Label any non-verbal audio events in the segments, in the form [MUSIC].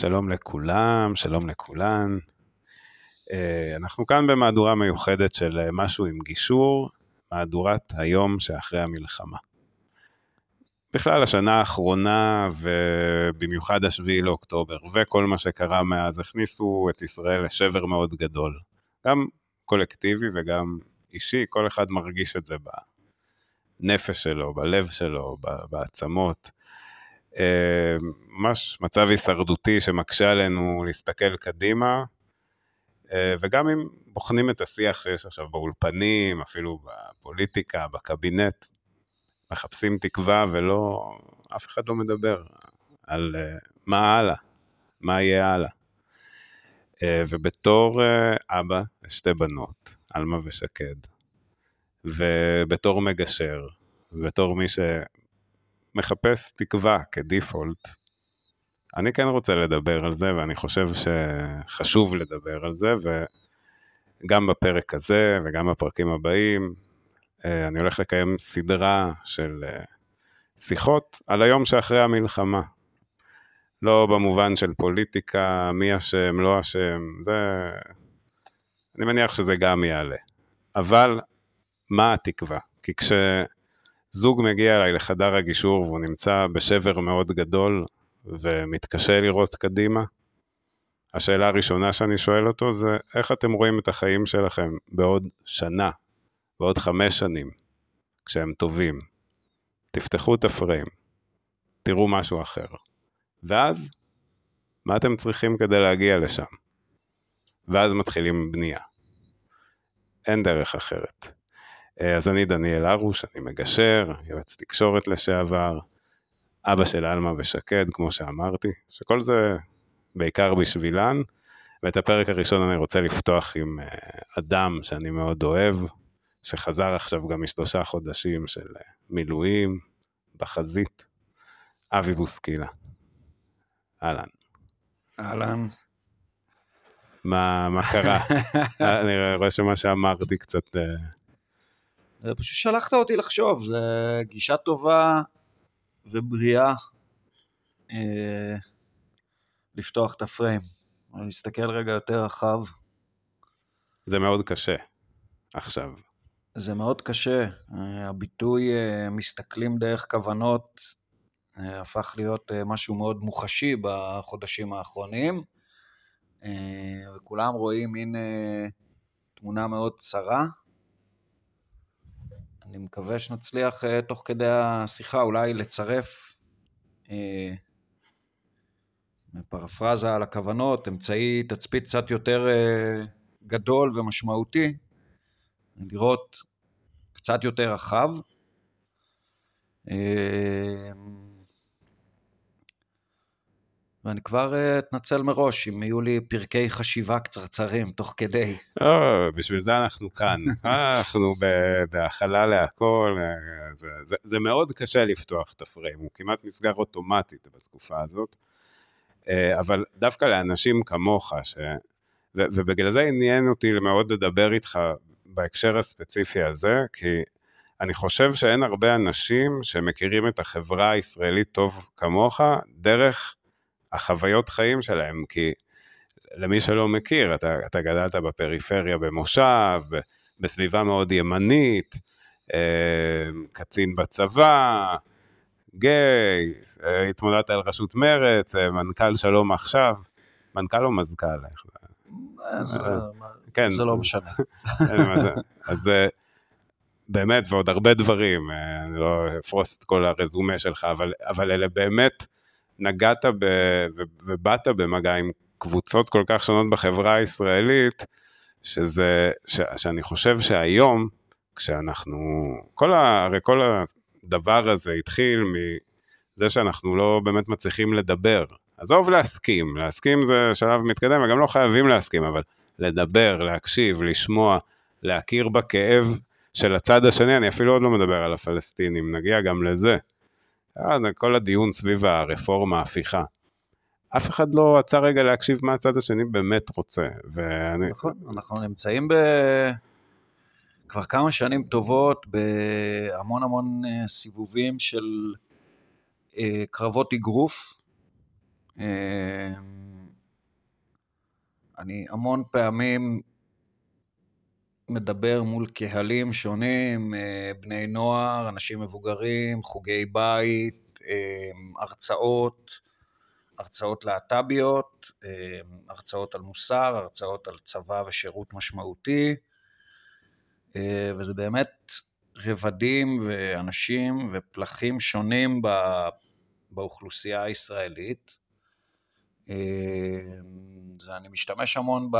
שלום לכולם, שלום לכולן. אה, אנחנו כאן במהדורה מיוחדת של אה, משהו עם גישור, מהדורת היום שאחרי המלחמה. בכלל השנה האחרונה ובמיוחד השביעי לאוקטובר וכל מה שקרה מאז הכניסו את ישראל לשבר מאוד גדול. גם קולקטיבי וגם אישי, כל אחד מרגיש את זה בנפש שלו, בלב שלו, בעצמות. אה, ממש מצב הישרדותי שמקשה עלינו להסתכל קדימה, אה, וגם אם בוחנים את השיח שיש עכשיו באולפנים, אפילו בפוליטיקה, בקבינט, מחפשים תקווה ולא, אף אחד לא מדבר על אה, מה הלאה, מה יהיה הלאה. ובתור אבא לשתי בנות, עלמה ושקד, ובתור מגשר, ובתור מי מחפש תקווה כדיפולט. אני כן רוצה לדבר על זה, ואני חושב שחשוב לדבר על זה, וגם בפרק הזה וגם בפרקים הבאים, אה, אני הולך לקיים סדרה של אה, שיחות על היום שאחרי המלחמה. לא במובן של פוליטיקה, מי אשם, לא אשם, זה... אני מניח שזה גם יעלה. אבל מה התקווה? כי כש... זוג מגיע אליי לחדר הגישור והוא נמצא בשבר מאוד גדול ומתקשה לראות קדימה, השאלה הראשונה שאני שואל אותו זה איך אתם רואים את החיים שלכם בעוד שנה, בעוד חמש שנים, כשהם טובים. תפתחו את הפריים, תראו משהו אחר. ואז, מה אתם צריכים כדי להגיע לשם? ואז מתחילים בנייה. אין דרך אחרת. אה, אז אני דניאל הרוש, אני מגשר, יועץ תקשורת לשעבר, אבא של עלמה ושקד, כמו שאמרתי, שכל זה בעיקר בשבילן. ואת הפרק הראשון אני רוצה לפתוח עם אה, אדם שאני מאוד אוהב, שחזר עכשיו גם משלושה חודשים של אה, מילואים בחזית, אבי בוסקילה. אהלן. אהלן. מה, מה קרה? [LAUGHS] אני רואה שמה שאמרתי קצת... פשוט שלחת אותי לחשוב, זו גישה טובה ובריאה אה, לפתוח את הפריים. אני מסתכל רגע יותר רחב. זה מאוד קשה עכשיו. זה מאוד קשה. אה, הביטוי אה, מסתכלים דרך כוונות אה, הפך להיות אה, משהו מאוד מוחשי בחודשים האחרונים, אה, וכולם רואים מין אה, תמונה מאוד צרה. אני מקווה שנצליח uh, תוך כדי השיחה אולי לצרף uh, פרפרזה על הכוונות, אמצעי תצפית קצת יותר uh, גדול ומשמעותי, לראות קצת יותר רחב. ואני כבר אה, אתנצל מראש אם יהיו לי פרקי חשיבה קצרצרים תוך כדי. לא, בשביל זה אנחנו כאן. [LAUGHS] אנחנו בהכלה להכל, אה, זה, זה, זה מאוד קשה לפתוח את הפריים, הוא כמעט נסגר אוטומטית בתקופה הזאת. אה, אבל דווקא לאנשים כמוך, ש... ו, ובגלל זה עניין אותי מאוד לדבר איתך בהקשר הספציפי הזה, כי אני חושב שאין הרבה אנשים שמכירים את החברה הישראלית טוב כמוך, דרך החוויות חיים שלהם, כי למי שלא מכיר, אתה, אתה גדלת בפריפריה במושב, בסביבה מאוד ימנית, אה, קצין בצבא, גיי, אה, התמודדת על ראשות מרץ, אה, מנכ"ל שלום עכשיו, מנכ"ל או מזכ"ל? כן. זה לא משנה. אז באמת, ועוד הרבה דברים, אני לא אפרוס את כל הרזומה שלך, אבל, אבל אלה באמת נגעת ב, ו, ובאת במגע עם קבוצות כל כך שונות בחברה הישראלית, שזה, ש, שאני חושב שהיום, כשאנחנו, כל ה, הרי כל הדבר הזה התחיל מזה שאנחנו לא באמת מצליחים לדבר. עזוב להסכים, להסכים זה שלב מתקדם, וגם לא חייבים להסכים, אבל לדבר, להקשיב, לשמוע, להכיר בכאב של הצד השני, אני אפילו עוד לא מדבר על הפלסטינים, נגיע גם לזה. אה, כל הדיון סביב הרפורמה, ההפיכה. אף אחד לא עצר רגע להקשיב מה הצד השני באמת רוצה. ואני... נכון, אנחנו נמצאים ב... כבר כמה שנים טובות בהמון המון אה, סיבובים של אה, קרבות אגרוף. אני המון פעמים מדבר מול קהלים שונים, אה, בני נוער, אנשים מבוגרים, חוגי בית, אה, הרצאות, הרצאות להט"ביות, אה, הרצאות על מוסר, הרצאות על צבא ושירות משמעותי, וזה באמת רבדים ואנשים ופלחים שונים באוכלוסייה הישראלית. ואני משתמש המון ב...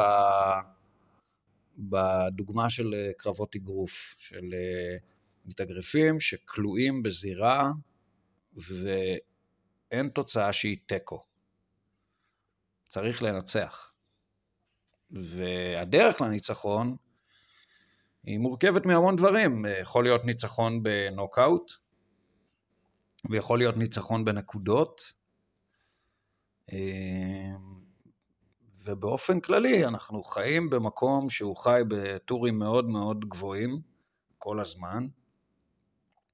בדוגמה של אה, קרבות אגרוף, של אה, מתאגרפים שכלואים בזירה ואין תוצאה שהיא תיקו. צריך לנצח. והדרך לניצחון היא מורכבת מהמון דברים. יכול להיות ניצחון בנוקאוט, ויכול להיות ניצחון בנקודות. ובאופן כללי אנחנו חיים במקום שהוא חי בטורים מאוד מאוד גבוהים כל הזמן.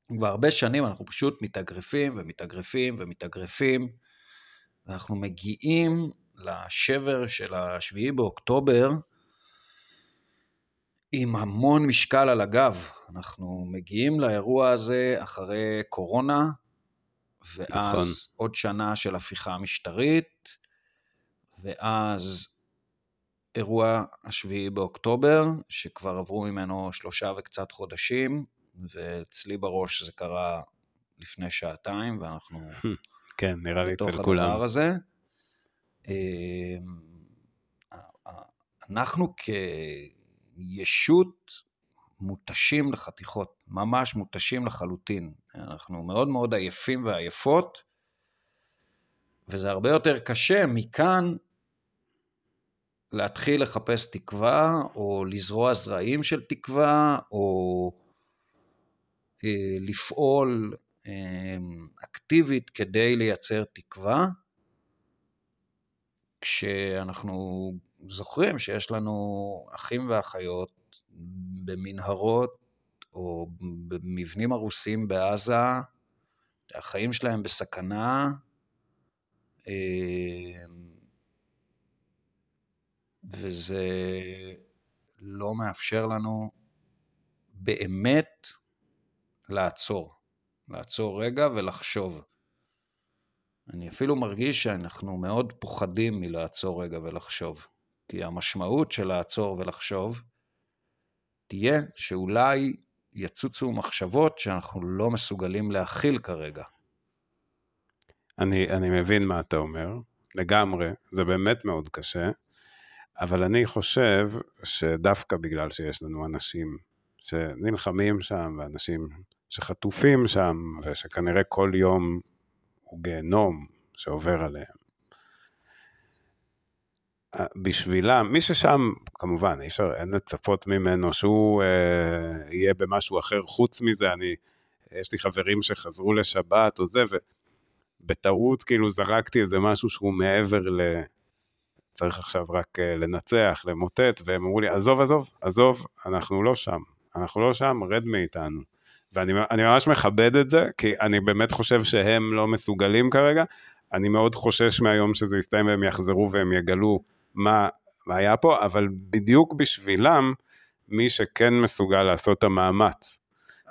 כבר הרבה שנים אנחנו פשוט מתאגרפים ומתאגרפים ומתאגרפים, ואנחנו מגיעים לשבר של השביעי באוקטובר עם המון משקל על הגב. אנחנו מגיעים לאירוע הזה אחרי קורונה, ואז נכון. עוד שנה של הפיכה משטרית, ואז אירוע השביעי באוקטובר, שכבר עברו ממנו שלושה וקצת חודשים, ואצלי בראש זה קרה לפני שעתיים, ואנחנו... כן, נראה לי אצל כולם. בתוך הדבר הזה. אמ, אנחנו כישות מותשים לחתיכות, ממש מותשים לחלוטין. אנחנו מאוד מאוד עייפים ועייפות, וזה הרבה יותר קשה מכאן להתחיל לחפש תקווה, או לזרוע זרעים של תקווה, או אה, לפעול אה, אקטיבית כדי לייצר תקווה, כשאנחנו זוכרים שיש לנו אחים ואחיות במנהרות או במבנים הרוסים בעזה, החיים שלהם בסכנה, אה, וזה לא מאפשר לנו באמת לעצור. לעצור רגע ולחשוב. אני אפילו מרגיש שאנחנו מאוד פוחדים מלעצור רגע ולחשוב. כי המשמעות של לעצור ולחשוב תהיה שאולי יצוצו מחשבות שאנחנו לא מסוגלים להכיל כרגע. אני, אני מבין מה אתה אומר, לגמרי, זה באמת מאוד קשה. אבל אני חושב שדווקא בגלל שיש לנו אנשים שנלחמים שם, ואנשים שחטופים שם, ושכנראה כל יום הוא גיהנום שעובר עליהם, בשבילם, מי ששם, כמובן, אי אפשר, אין לצפות ממנו שהוא אה, יהיה במשהו אחר חוץ מזה, אני, יש לי חברים שחזרו לשבת או זה, ובטעות כאילו זרקתי איזה משהו שהוא מעבר ל... צריך עכשיו רק אה, לנצח, למוטט, והם אמרו לי, עזוב, עזוב, עזוב, אנחנו לא שם, אנחנו לא שם, רד מאיתנו. ואני ממש מכבד את זה, כי אני באמת חושב שהם לא מסוגלים כרגע. אני מאוד חושש מהיום שזה יסתיים והם יחזרו והם יגלו מה, מה היה פה, אבל בדיוק בשבילם, מי שכן מסוגל לעשות את המאמץ.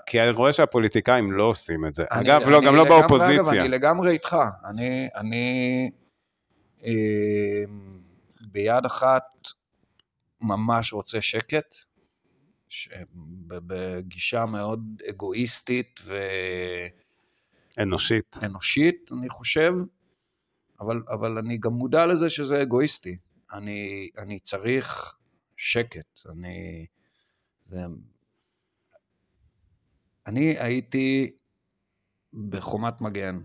כי אני רואה שהפוליטיקאים לא עושים את זה. אני, אגב, אני, לא, אני גם לא לגמרי, באופוזיציה. אגב, אני לגמרי איתך. אני, אני, אה, ביד אחת ממש רוצה שקט, בגישה מאוד אגואיסטית ו... אנושית. אנושית, אני חושב, אבל, אבל אני גם מודע לזה שזה אגואיסטי. אני, אני צריך שקט. אני... זה... אני הייתי בחומת מגן,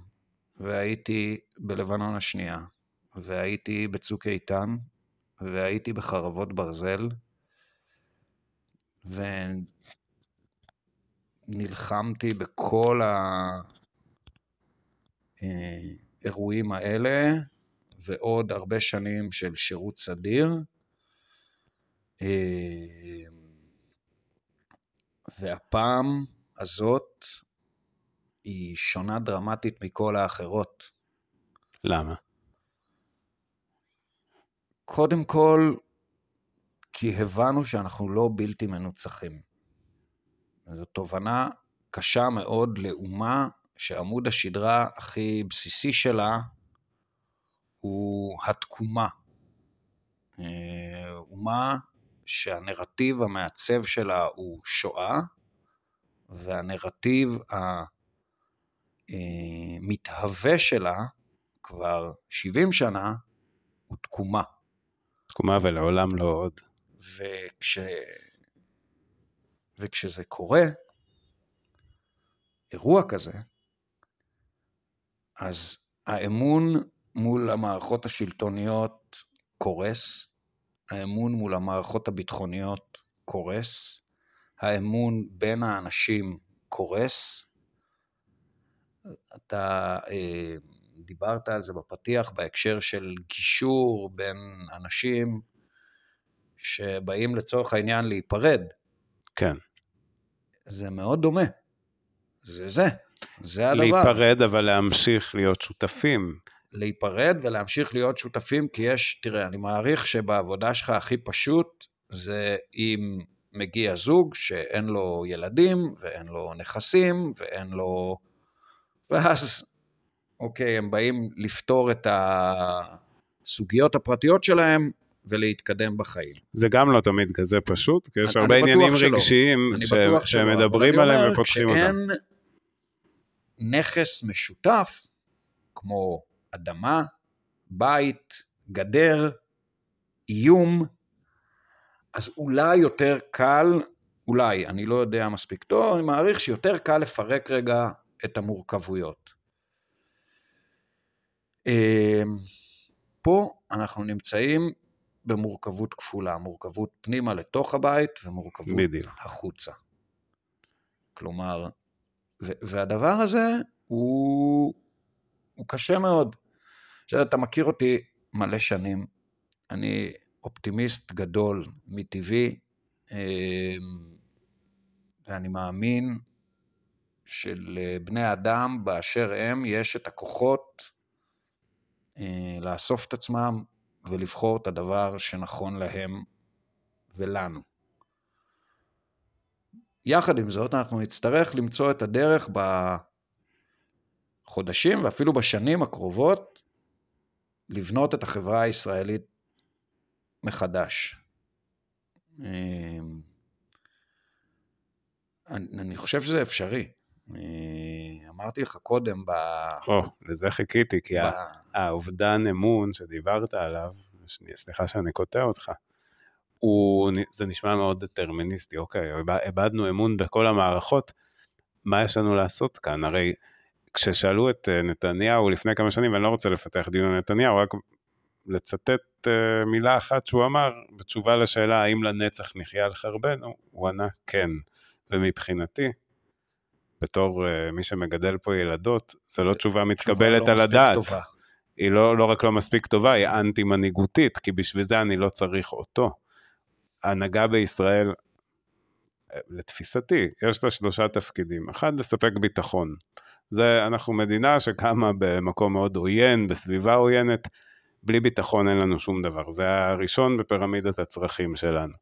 והייתי בלבנון השנייה, והייתי בצוק איתן, והייתי בחרבות ברזל, ונלחמתי בכל האירועים האלה, ועוד הרבה שנים של שירות סדיר. והפעם הזאת היא שונה דרמטית מכל האחרות. למה? קודם כל, כי הבנו שאנחנו לא בלתי מנוצחים. זו תובנה קשה מאוד לאומה שעמוד השדרה הכי בסיסי שלה הוא התקומה. אה, אומה שהנרטיב המעצב שלה הוא שואה, והנרטיב המתהווה שלה כבר 70 שנה הוא תקומה. תקומה ולעולם לא עוד. וכש... וכשזה קורה, אירוע כזה, אז האמון מול המערכות השלטוניות קורס, האמון מול המערכות הביטחוניות קורס, האמון בין האנשים קורס. אתה אה, דיברת על זה בפתיח בהקשר של גישור בין אנשים שבאים לצורך העניין להיפרד. כן. זה מאוד דומה. זה זה, זה הדבר. להיפרד אבל להמשיך להיות שותפים. להיפרד ולהמשיך להיות שותפים, כי יש, תראה, אני מעריך שבעבודה שלך הכי פשוט זה אם מגיע זוג שאין לו ילדים ואין לו נכסים ואין לו... ואז, אוקיי, הם באים לפתור את הסוגיות הפרטיות שלהם ולהתקדם בחיים. זה גם לא תמיד כזה פשוט, כי יש הרבה עניינים שלא. רגשיים ש... שמדברים עליהם ופותחים אותם. כשאין נכס משותף, כמו אדמה, בית, גדר, איום, אז אולי יותר קל, אולי, אני לא יודע מספיק טוב, אני מעריך שיותר קל לפרק רגע את המורכבויות. אמ, פה אנחנו נמצאים במורכבות כפולה, מורכבות פנימה לתוך הבית ומורכבות בדיוק. החוצה. כלומר, והדבר הזה הוא, הוא קשה מאוד. עכשיו, אתה מכיר אותי מלא שנים, אני אופטימיסט גדול מטבעי, אמ, ואני מאמין שלבני אדם באשר הם יש את הכוחות לאסוף את עצמם ולבחור את הדבר שנכון להם ולנו. יחד עם זאת, אנחנו נצטרך למצוא את הדרך בחודשים ואפילו בשנים הקרובות לבנות את החברה הישראלית מחדש. אמ, אני חושב שזה אפשרי. אמרתי לך קודם ב... או, לזה חיכיתי, כי ב... האובדן אמון שדיברת עליו, סליחה שאני קוטע אותך, הוא, זה נשמע מאוד דטרמיניסטי, אוקיי, איבדנו אמון בכל המערכות, מה יש לנו לעשות כאן? הרי כששאלו את אה, נתניהו לפני כמה שנים, ואני לא רוצה לפתח דיון על נתניהו, רק לצטט uh, מילה אחת שהוא אמר, בתשובה לשאלה האם לנצח נחיה על חרבנו, הוא ענה כן. ומבחינתי, בתור uh, מי שמגדל פה ילדות, זו לא תשובה מתקבלת לא על הדעת. טובה. היא לא, לא רק לא מספיק טובה, היא אנטי מנהיגותית, כי בשביל זה אני לא צריך אותו. ההנהגה בישראל, לתפיסתי, יש לה שלושה תפקידים. אחד, לספק ביטחון. זה, אנחנו מדינה שקמה במקום מאוד עוין, בסביבה עוינת, בלי ביטחון אין לנו שום דבר. זה הראשון בפירמידת הצרכים שלנו.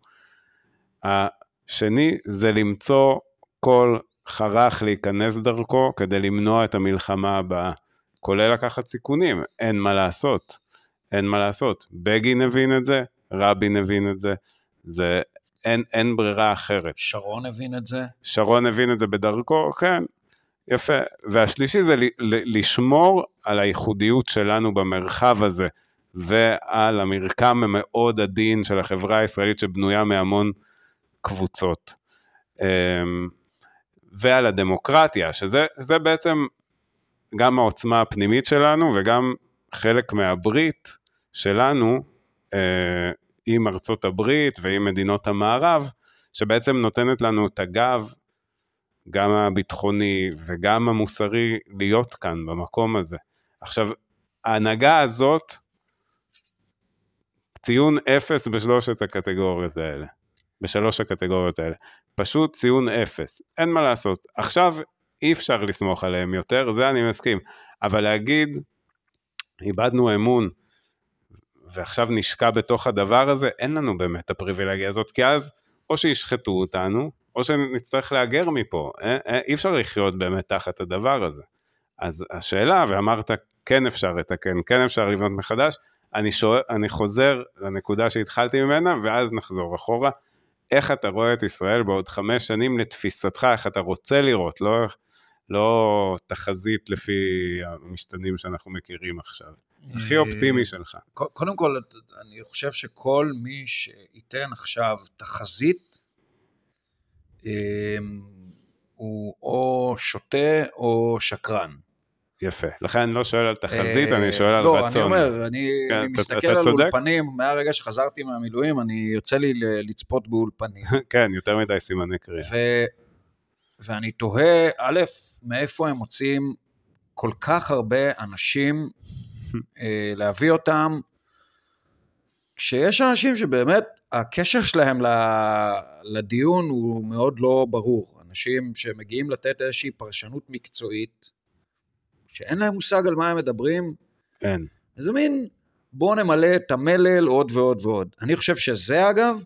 השני זה למצוא כל חרך להיכנס דרכו כדי למנוע את המלחמה הבאה, כולל לקחת סיכונים, אין מה לעשות, אין מה לעשות. בגין הבין את זה, רבין הבין את זה, זה אין, אין ברירה אחרת. שרון הבין את זה? שרון הבין את זה בדרכו, כן, יפה. והשלישי זה לשמור על הייחודיות שלנו במרחב הזה, ועל המרקם המאוד עדין של החברה הישראלית שבנויה מהמון קבוצות. ועל הדמוקרטיה, שזה, שזה בעצם גם העוצמה הפנימית שלנו וגם חלק מהברית שלנו אה, עם ארצות הברית ועם מדינות המערב, שבעצם נותנת לנו את הגב, גם הביטחוני וגם המוסרי, להיות כאן, במקום הזה. עכשיו, ההנהגה הזאת, ציון אפס בשלושת הקטגוריות האלה, בשלוש הקטגוריות האלה. פשוט ציון אפס, אין מה לעשות. עכשיו אי אפשר לסמוך עליהם יותר, זה אני מסכים. אבל להגיד, איבדנו אמון, ועכשיו נשקע בתוך הדבר הזה, אין לנו באמת את הפריבילגיה הזאת, כי אז או שישחטו אותנו, או שנצטרך להגר מפה. אי, אי אפשר לחיות באמת תחת הדבר הזה. אז השאלה, ואמרת, כן אפשר לתקן, כן אפשר לבנות מחדש, אני, שואל, אני חוזר לנקודה שהתחלתי ממנה, ואז נחזור אחורה. איך אתה רואה את ישראל בעוד חמש שנים לתפיסתך, איך אתה רוצה לראות, לא, לא תחזית לפי המשתנים שאנחנו מכירים עכשיו. הכי אה, אופטימי שלך. קודם כל, אני חושב שכל מי שייתן עכשיו תחזית, אמ, הוא או שוטה או שקרן. יפה. לכן אני לא שואל על תחזית, אני שואל על לא, רצון. לא, אני אומר, אני, כן, מסתכל על? אולפנים, מהרגע שחזרתי מהמילואים, אני יוצא לי לצפות באולפנים. [LAUGHS] כן, יותר מדי סימני קריאה. ואני תוהה, א', מאיפה הם מוצאים כל כך הרבה אנשים [LAUGHS] אה, להביא אותם, כשיש אנשים שבאמת הקשר שלהם לדיון הוא מאוד לא ברור. אנשים שמגיעים לתת איזושהי פרשנות מקצועית, שאין להם מושג על מה הם מדברים. אין. איזה מין, בואו נמלא את המלל עוד ועוד ועוד. אני חושב שזה אגב,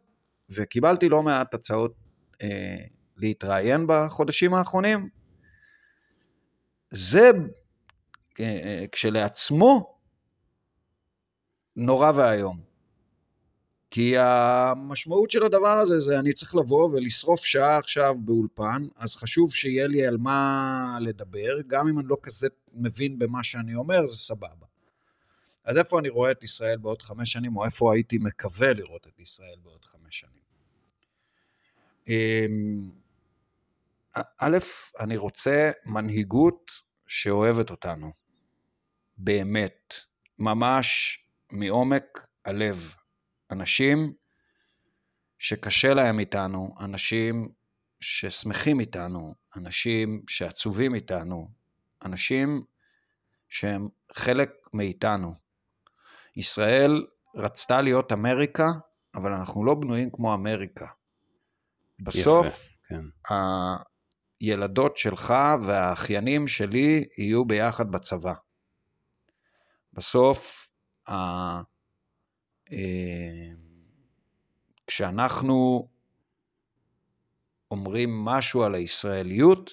וקיבלתי לא מעט הצעות אה, להתראיין בחודשים האחרונים, זה אה, אה, כשלעצמו נורא ואיום. כי המשמעות של הדבר הזה זה אני צריך לבוא ולשרוף שעה עכשיו באולפן, אז חשוב שיהיה לי על מה לדבר, גם אם אני לא כזה מבין במה שאני אומר, זה סבבה. אז איפה אני רואה את ישראל בעוד חמש שנים, או איפה הייתי מקווה לראות את ישראל בעוד חמש שנים? אמ, א', אני רוצה מנהיגות שאוהבת אותנו, באמת, ממש מעומק הלב. אנשים שקשה להם איתנו, אנשים ששמחים איתנו, אנשים שעצובים איתנו, אנשים שהם חלק מאיתנו. ישראל רצתה להיות אמריקה, אבל אנחנו לא בנויים כמו אמריקה. בסוף, יפה, כן. הילדות שלך והאחיינים שלי יהיו ביחד בצבא. בסוף, אה, כשאנחנו אומרים משהו על הישראליות,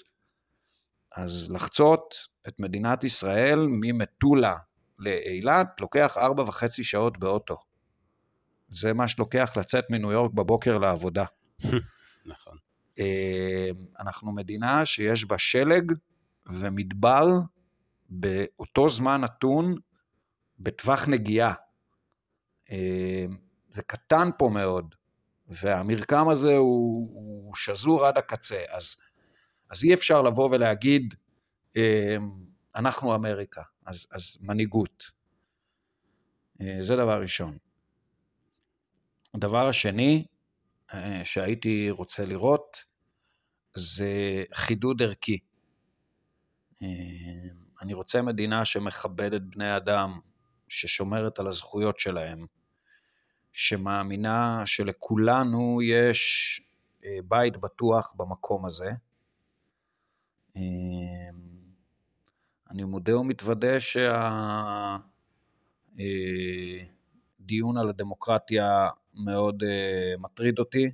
אז לחצות את מדינת ישראל ממטולה לאילת לוקח ארבע וחצי שעות באוטו. זה מה שלוקח לצאת מניו יורק בבוקר לעבודה. [LAUGHS] נכון. אה, אנחנו מדינה שיש בה שלג ומדבר באותו זמן נתון בטווח נגיעה. אמ, זה קטן פה מאוד, והמרקם הזה הוא, הוא שזור עד הקצה, אז, אז אי אפשר לבוא ולהגיד, אמ, אנחנו אמריקה, אז, אז מנהיגות. אה, זה דבר ראשון. הדבר השני אה, שהייתי רוצה לראות זה חידוד ערכי. אמ, אני רוצה מדינה שמכבדת בני אדם, ששומרת על הזכויות שלהם, שמאמינה שלכולנו יש אה, בית בטוח במקום הזה. אה, אני מודה ומתוודה שהדיון אה, על הדמוקרטיה מאוד מטריד אותי.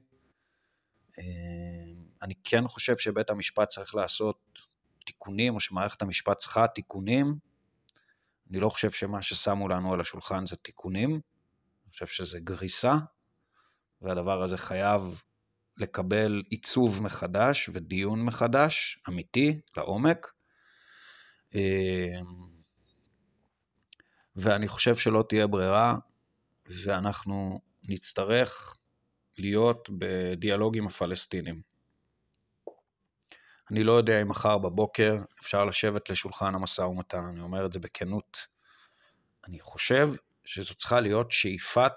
אני כן חושב שבית המשפט צריך לעשות תיקונים, או שמערכת המשפט צריכה תיקונים. אני לא חושב שמה ששמו לנו על השולחן זה תיקונים. חושב שזה גריסה, והדבר הזה חייב לקבל עיצוב מחדש ודיון מחדש, אמיתי, לעומק. אמ, ואני חושב שלא תהיה ברירה, ואנחנו נצטרך להיות בדיאלוג עם הפלסטינים. אני לא יודע אם מחר בבוקר אפשר לשבת לשולחן המשא ומתן, אני אומר את זה בכנות. אני חושב שזו צריכה להיות שאיפת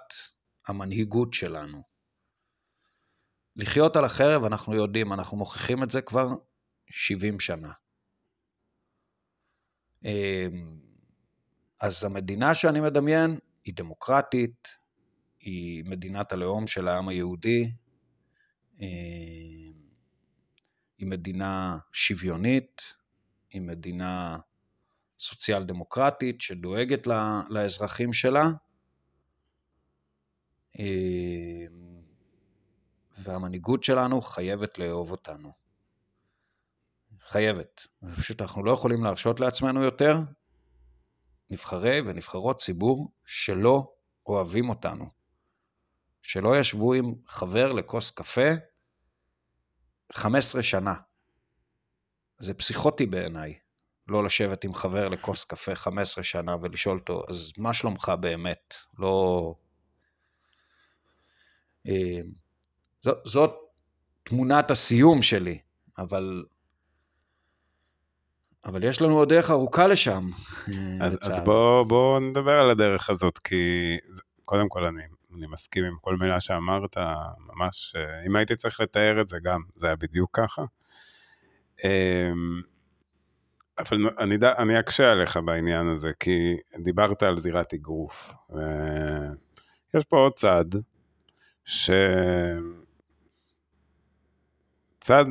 המנהיגות שלנו. לחיות על החרב, אנחנו יודעים, אנחנו מוכיחים את זה כבר 70 שנה. אמ, אז המדינה שאני מדמיין היא דמוקרטית, היא מדינת הלאום של העם היהודי, אמ, היא מדינה שוויונית, היא מדינה סוציאל דמוקרטית שדואגת לאזרחים שלה, והמנהיגות שלנו חייבת לאהוב אותנו. חייבת. פשוט אנחנו לא יכולים להרשות לעצמנו יותר נבחרי ונבחרות ציבור שלא אוהבים אותנו. שלא ישבו עם חבר לכוס קפה 15 שנה. זה פסיכוטי בעיניי, לא לשבת עם חבר לכוס קפה 15 שנה ולשאול אותו, אז מה שלומך באמת? לא... אה, זאת, זאת תמונת הסיום שלי, אבל אבל יש לנו עוד דרך ארוכה לשם. אז, אז בואו בוא נדבר על הדרך הזאת, כי קודם כל אני, אני מסכים עם כל מילה שאמרת, ממש, אה, אם הייתי צריך לתאר את זה גם, זה היה בדיוק ככה. אבל אני, אני אקשה עליך בעניין הזה, כי דיברת על זירת אגרוף. יש פה עוד צד, ש... צד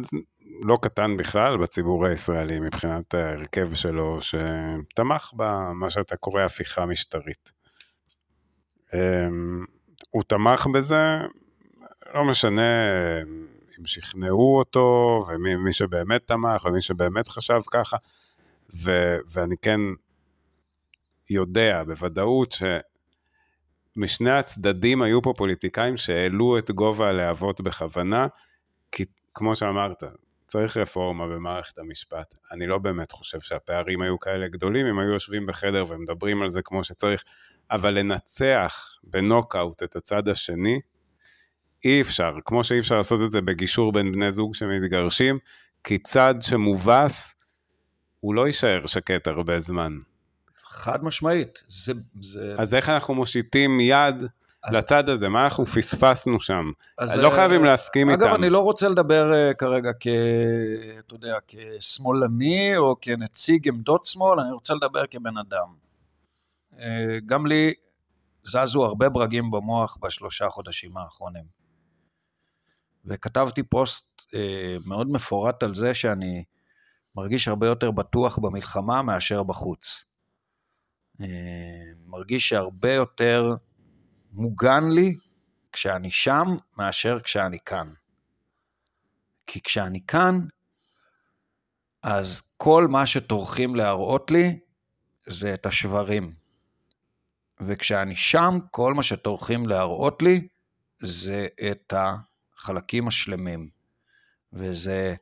לא קטן בכלל בציבור הישראלי מבחינת ההרכב שלו, שתמך במה שאתה קורא הפיכה משטרית. אמ, הוא תמך בזה, לא משנה אם שכנעו אותו, ומי שבאמת תמך, ומי שבאמת חשב ככה, ו, ואני כן יודע בוודאות שמשני הצדדים היו פה פוליטיקאים שהעלו את גובה הלהבות בכוונה, כי כמו שאמרת, צריך רפורמה במערכת המשפט. אני לא באמת חושב שהפערים היו כאלה גדולים, אם היו יושבים בחדר ומדברים על זה כמו שצריך, אבל לנצח בנוקאוט את הצד השני, אי אפשר, כמו שאי אפשר לעשות את זה בגישור בין בני זוג שמתגרשים, כי צד שמובס, הוא לא יישאר שקט הרבה זמן. חד משמעית. זה, זה... אז איך אנחנו מושיטים יד אז... לצד הזה, מה אנחנו פספסנו שם? אז לא חייבים אה, להסכים אגב, איתם. אגב, אני לא רוצה לדבר uh, כרגע כ... אתה יודע, כשמאלני או כנציג עמדות שמאל, אני רוצה לדבר כבן אדם. Uh, גם לי זזו הרבה ברגים במוח בשלושה חודשים האחרונים. וכתבתי פוסט uh, מאוד מפורט על זה שאני מרגיש הרבה יותר בטוח במלחמה מאשר בחוץ. Uh, מרגיש שהרבה יותר מוגן לי כשאני שם מאשר כשאני כאן. כי כשאני כאן, אז כל מה שטורחים להראות לי זה את השברים. וכשאני שם, כל מה שטורחים להראות לי זה את החלקים השלמים. וזה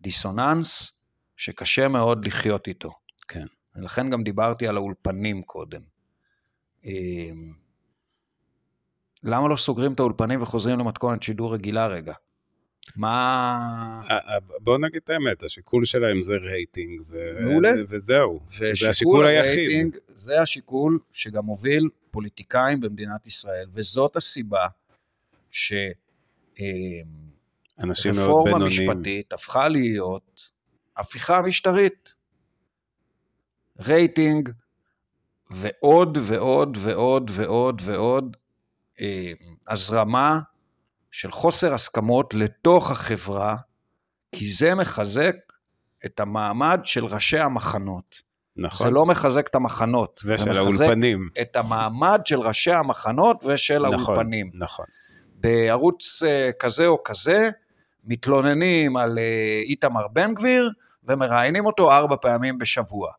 דיסוננס שקשה מאוד לחיות איתו. כן. ולכן גם דיברתי על האולפנים קודם. אמ, למה לא סוגרים את האולפנים וחוזרים למתכונת שידור רגילה רגע? מה... בוא נגיד את האמת, השיקול שלהם זה רייטינג, ו... מעולה. וזהו, זה השיקול היחיד. זה השיקול שגם מוביל פוליטיקאים במדינת ישראל, וזאת הסיבה ש... אנשים מאוד בינוניים. רפורמה משפטית הפכה להיות הפיכה משטרית. רייטינג ועוד ועוד ועוד ועוד ועוד אה, הזרמה של חוסר הסכמות לתוך החברה, כי זה מחזק את המעמד של ראשי המחנות. נכון. זה לא מחזק את המחנות. ושל האולפנים. את המעמד של ראשי המחנות ושל נכון, האולפנים. נכון. בערוץ אה, כזה או כזה, מתלוננים על אה, איתמר בן גביר ומראיינים אותו ארבע פעמים בשבוע.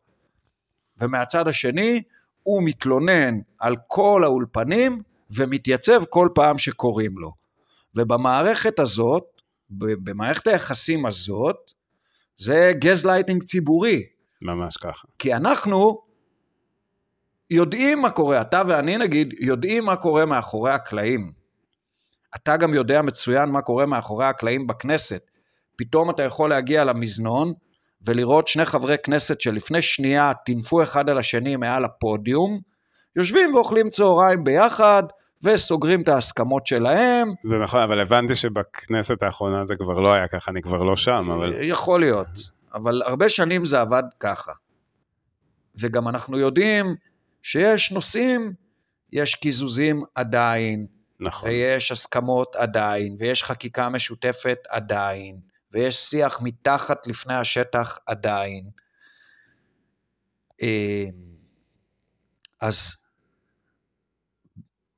ומהצד השני, הוא מתלונן על כל האולפנים ומתייצב כל פעם שקוראים לו. ובמערכת הזאת, במערכת היחסים הזאת, זה גז לייטינג ציבורי. ממש ככה. כי אנחנו יודעים מה קורה, אתה ואני נגיד, יודעים מה קורה מאחורי הקלעים. אתה גם יודע מצוין מה קורה מאחורי הקלעים בכנסת. פתאום אתה יכול להגיע למזנון ולראות שני חברי כנסת שלפני שנייה טינפו אחד על השני מעל הפודיום, יושבים ואוכלים צהריים ביחד, וסוגרים את ההסכמות שלהם. זה נכון, אבל הבנתי שבכנסת האחרונה זה כבר לא היה ככה, אני כבר לא שם, אבל... יכול להיות, אבל הרבה שנים זה עבד ככה. וגם אנחנו יודעים שיש נושאים, יש קיזוזים עדיין, נכון. ויש הסכמות עדיין, ויש חקיקה משותפת עדיין, ויש שיח מתחת לפני השטח עדיין. אה, אז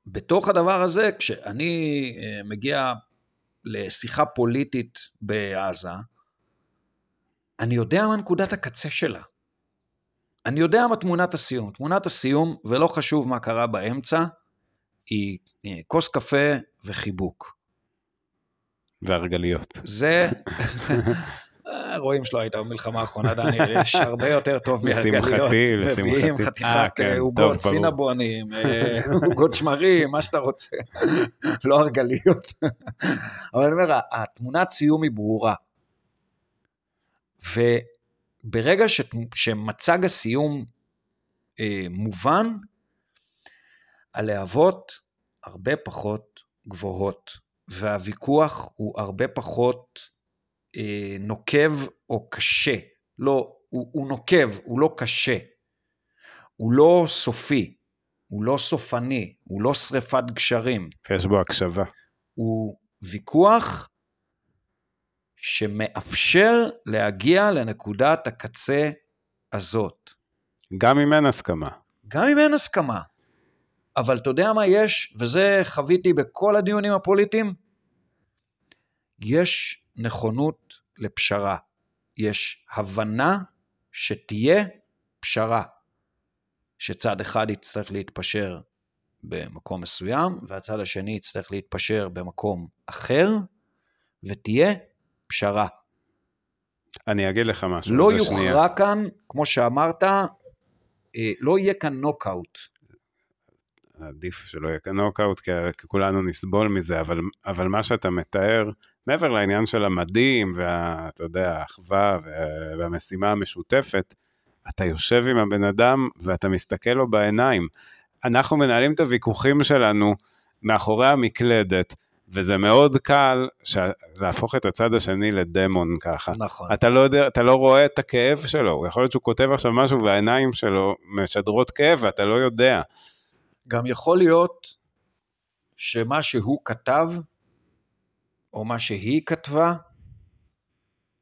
בתוך הדבר הזה, כשאני אה, מגיע לשיחה פוליטית בעזה, אני יודע מה נקודת הקצה שלה. אני יודע מה תמונת הסיום. תמונת הסיום, ולא חשוב מה קרה באמצע, היא אה, כוס קפה וחיבוק. והרגליות. זה, רואים שלא הייתה במלחמה האחרונה, דניאל, יש הרבה יותר טוב מהרגליות. לשמחתי, לשמחתי. מביאים אה, חתיכת כן, אה, עוגות. סינבונים, אה, עוגות שמרים, מה שאתה רוצה, לא הרגליות. אבל אני אומר, התמונת סיום היא ברורה. וברגע ש- שמצג הסיום אה, מובן, הלהבות הרבה פחות גבוהות, והוויכוח הוא הרבה פחות אה, נוקב או קשה. לא, הוא, הוא נוקב, הוא לא קשה. הוא לא סופי, הוא לא סופני, הוא לא שריפת גשרים. ויש בו הקשבה. הוא ויכוח שמאפשר להגיע לנקודת הקצה הזאת. גם אם אין הסכמה. גם אם אין הסכמה. אבל אתה יודע מה יש, וזה חוויתי בכל הדיונים הפוליטיים? יש נכונות לפשרה. יש הבנה שתהיה פשרה. שצד אחד יצטרך להתפשר במקום מסוים, והצד השני יצטרך להתפשר במקום אחר, ותהיה פשרה. אני אגיד לך משהו. לא. יוכרע כאן, כמו שאמרת, אה, לא יהיה כאן נוקאוט. עדיף שלא יהיה נוקאוט, כי כי כולנו נסבול מזה, אבל, אבל מה שאתה מתאר, מעבר לעניין של המדים, ואתה יודע, האחווה וה- והמשימה המשותפת, אתה יושב עם הבן אדם ואתה מסתכל לו בעיניים. אנחנו מנהלים את הוויכוחים שלנו מאחורי המקלדת, וזה מאוד קל ש... להפוך את הצד השני לדמון ככה. נכון. אתה לא יודע, אתה לא רואה את הכאב שלו, יכול להיות שהוא כותב עכשיו משהו והעיניים שלו משדרות כאב ואתה לא יודע. גם יכול להיות שמה שהוא כתב, או מה שהיא כתבה,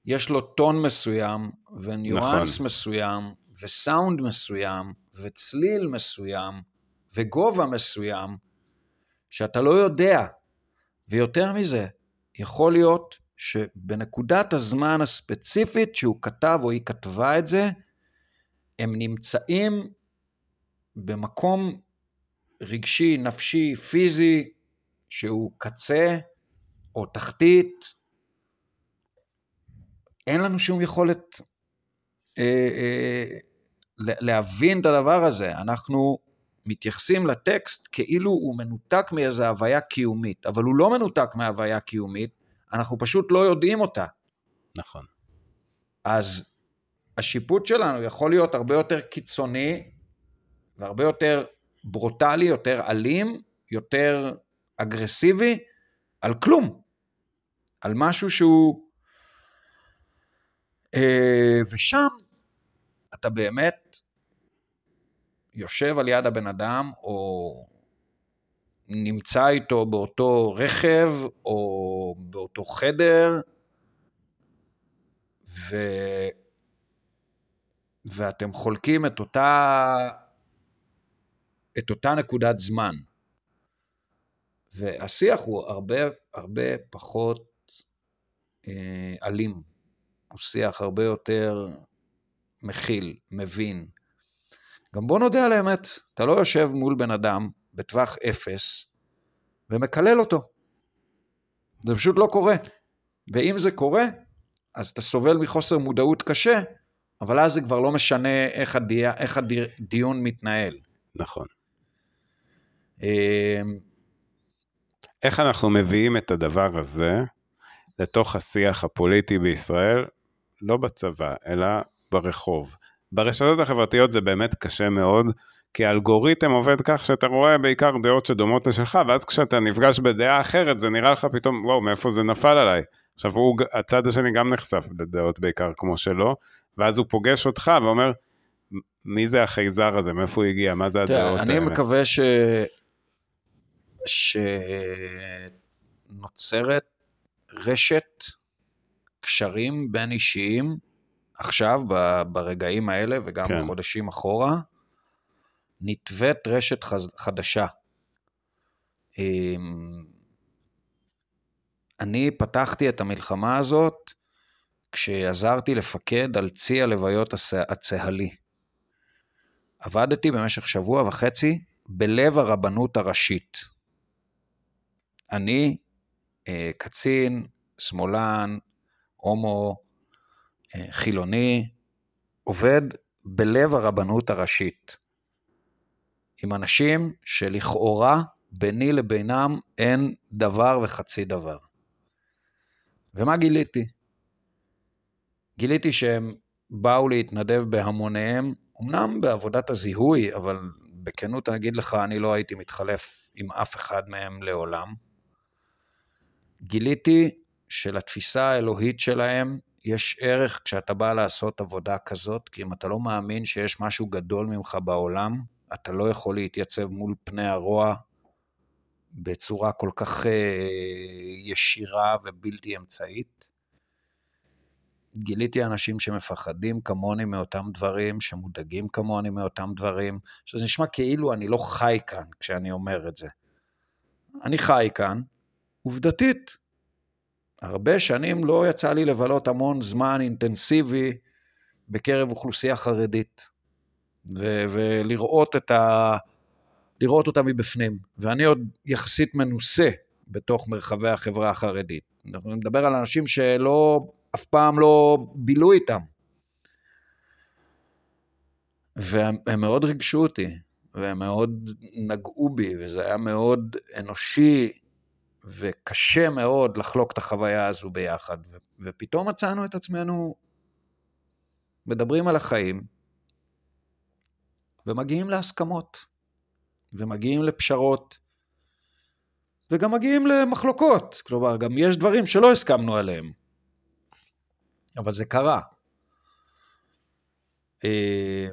יש לו טון מסוים, וניואנס נכון. מסוים, וסאונד מסוים, וצליל מסוים, וגובה מסוים, שאתה לא יודע. ויותר מזה, יכול להיות שבנקודת הזמן הספציפית שהוא כתב או היא כתבה את זה, הם נמצאים במקום רגשי, נפשי, פיזי, שהוא קצה או תחתית, אין לנו שום יכולת אה, אה, להבין את הדבר הזה. אנחנו מתייחסים לטקסט כאילו הוא מנותק מאיזו הוויה קיומית, אבל הוא לא מנותק מהוויה קיומית, אנחנו פשוט לא יודעים אותה. נכון. אז השיפוט שלנו יכול להיות הרבה יותר קיצוני והרבה יותר ברוטלי, יותר אלים, יותר אגרסיבי, על כלום. על משהו שהוא... אה, ושם אתה באמת יושב על יד הבן אדם, או נמצא איתו באותו רכב, או באותו חדר, ו... ואתם חולקים את אותה, את אותה נקודת זמן. והשיח הוא הרבה הרבה פחות אה, אלים. הוא שיח הרבה יותר מכיל, מבין. גם בוא נודה על האמת, אתה לא יושב מול בן אדם בטווח אפס ומקלל אותו. זה פשוט לא קורה. ואם זה קורה, אז אתה סובל מחוסר מודעות קשה, אבל אז זה כבר לא משנה איך, הדי... איך הדיון מתנהל. נכון. אה, איך אנחנו מביאים את הדבר הזה לתוך השיח הפוליטי בישראל, לא בצבא, אלא ברחוב. ברשתות החברתיות זה באמת קשה מאוד, כי האלגוריתם עובד כך שאתה רואה בעיקר דעות שדומות לשלך, ואז כשאתה נפגש בדעה אחרת, זה נראה לך פתאום, וואו, מאיפה זה נפל עליי? עכשיו, הוא, הצד השני גם נחשף לדעות בעיקר כמו שלו, ואז הוא פוגש אותך ואומר, מי זה החייזר הזה? מאיפה הוא הגיע? מה זה הדעות תראה, אני האלה? מקווה ש... שנוצרת רשת קשרים בין אישיים עכשיו, ב- ברגעים האלה וגם כן. בחודשים אחורה, נתווית רשת חז- חדשה אמ, אני פתחתי את המלחמה הזאת כשעזרתי לפקד על צי הלוויות הצה"לי. עבדתי במשך שבוע וחצי בלב הרבנות הראשית. אני אה, קצין, שמאלן, הומו, אה, חילוני, עובד בלב הרבנות הראשית. עם אנשים שלכאורה ביני לבינם אין דבר וחצי דבר. ומה גיליתי? גיליתי שהם באו להתנדב בהמוניהם, אמנם בעבודת הזיהוי, אבל בכנות אני אגיד לך, אני לא הייתי מתחלף עם אף אחד מהם לעולם. גיליתי שלתפיסה האלוהית שלהם יש ערך כשאתה בא לעשות עבודה כזאת, כי אם אתה לא מאמין שיש משהו גדול ממך בעולם, אתה לא יכול להתייצב מול פני הרוע בצורה כל כך אה, ישירה ובלתי אמצעית. גיליתי אנשים שמפחדים כמוני מאותם דברים, שמודאגים כמוני מאותם דברים, שזה נשמע כאילו אני לא חי כאן כשאני אומר את זה. אני חי כאן, עובדתית. הרבה שנים לא יצא לי לבלות המון זמן אינטנסיבי בקרב אוכלוסייה חרדית, ו- ולראות את ה... לראות אותה מבפנים. ואני עוד יחסית מנוסה בתוך מרחבי החברה החרדית. אנחנו נדבר על אנשים שלא אף פעם לא בילו איתם. והם מאוד ריגשו אותי, והם מאוד נגעו בי, וזה היה מאוד אנושי וקשה מאוד לחלוק את החוויה הזו ביחד. ופתאום מצאנו את עצמנו מדברים על החיים, ומגיעים להסכמות, ומגיעים לפשרות, וגם מגיעים למחלוקות. כלומר, גם יש דברים שלא הסכמנו עליהם. אבל זה קרה. אה,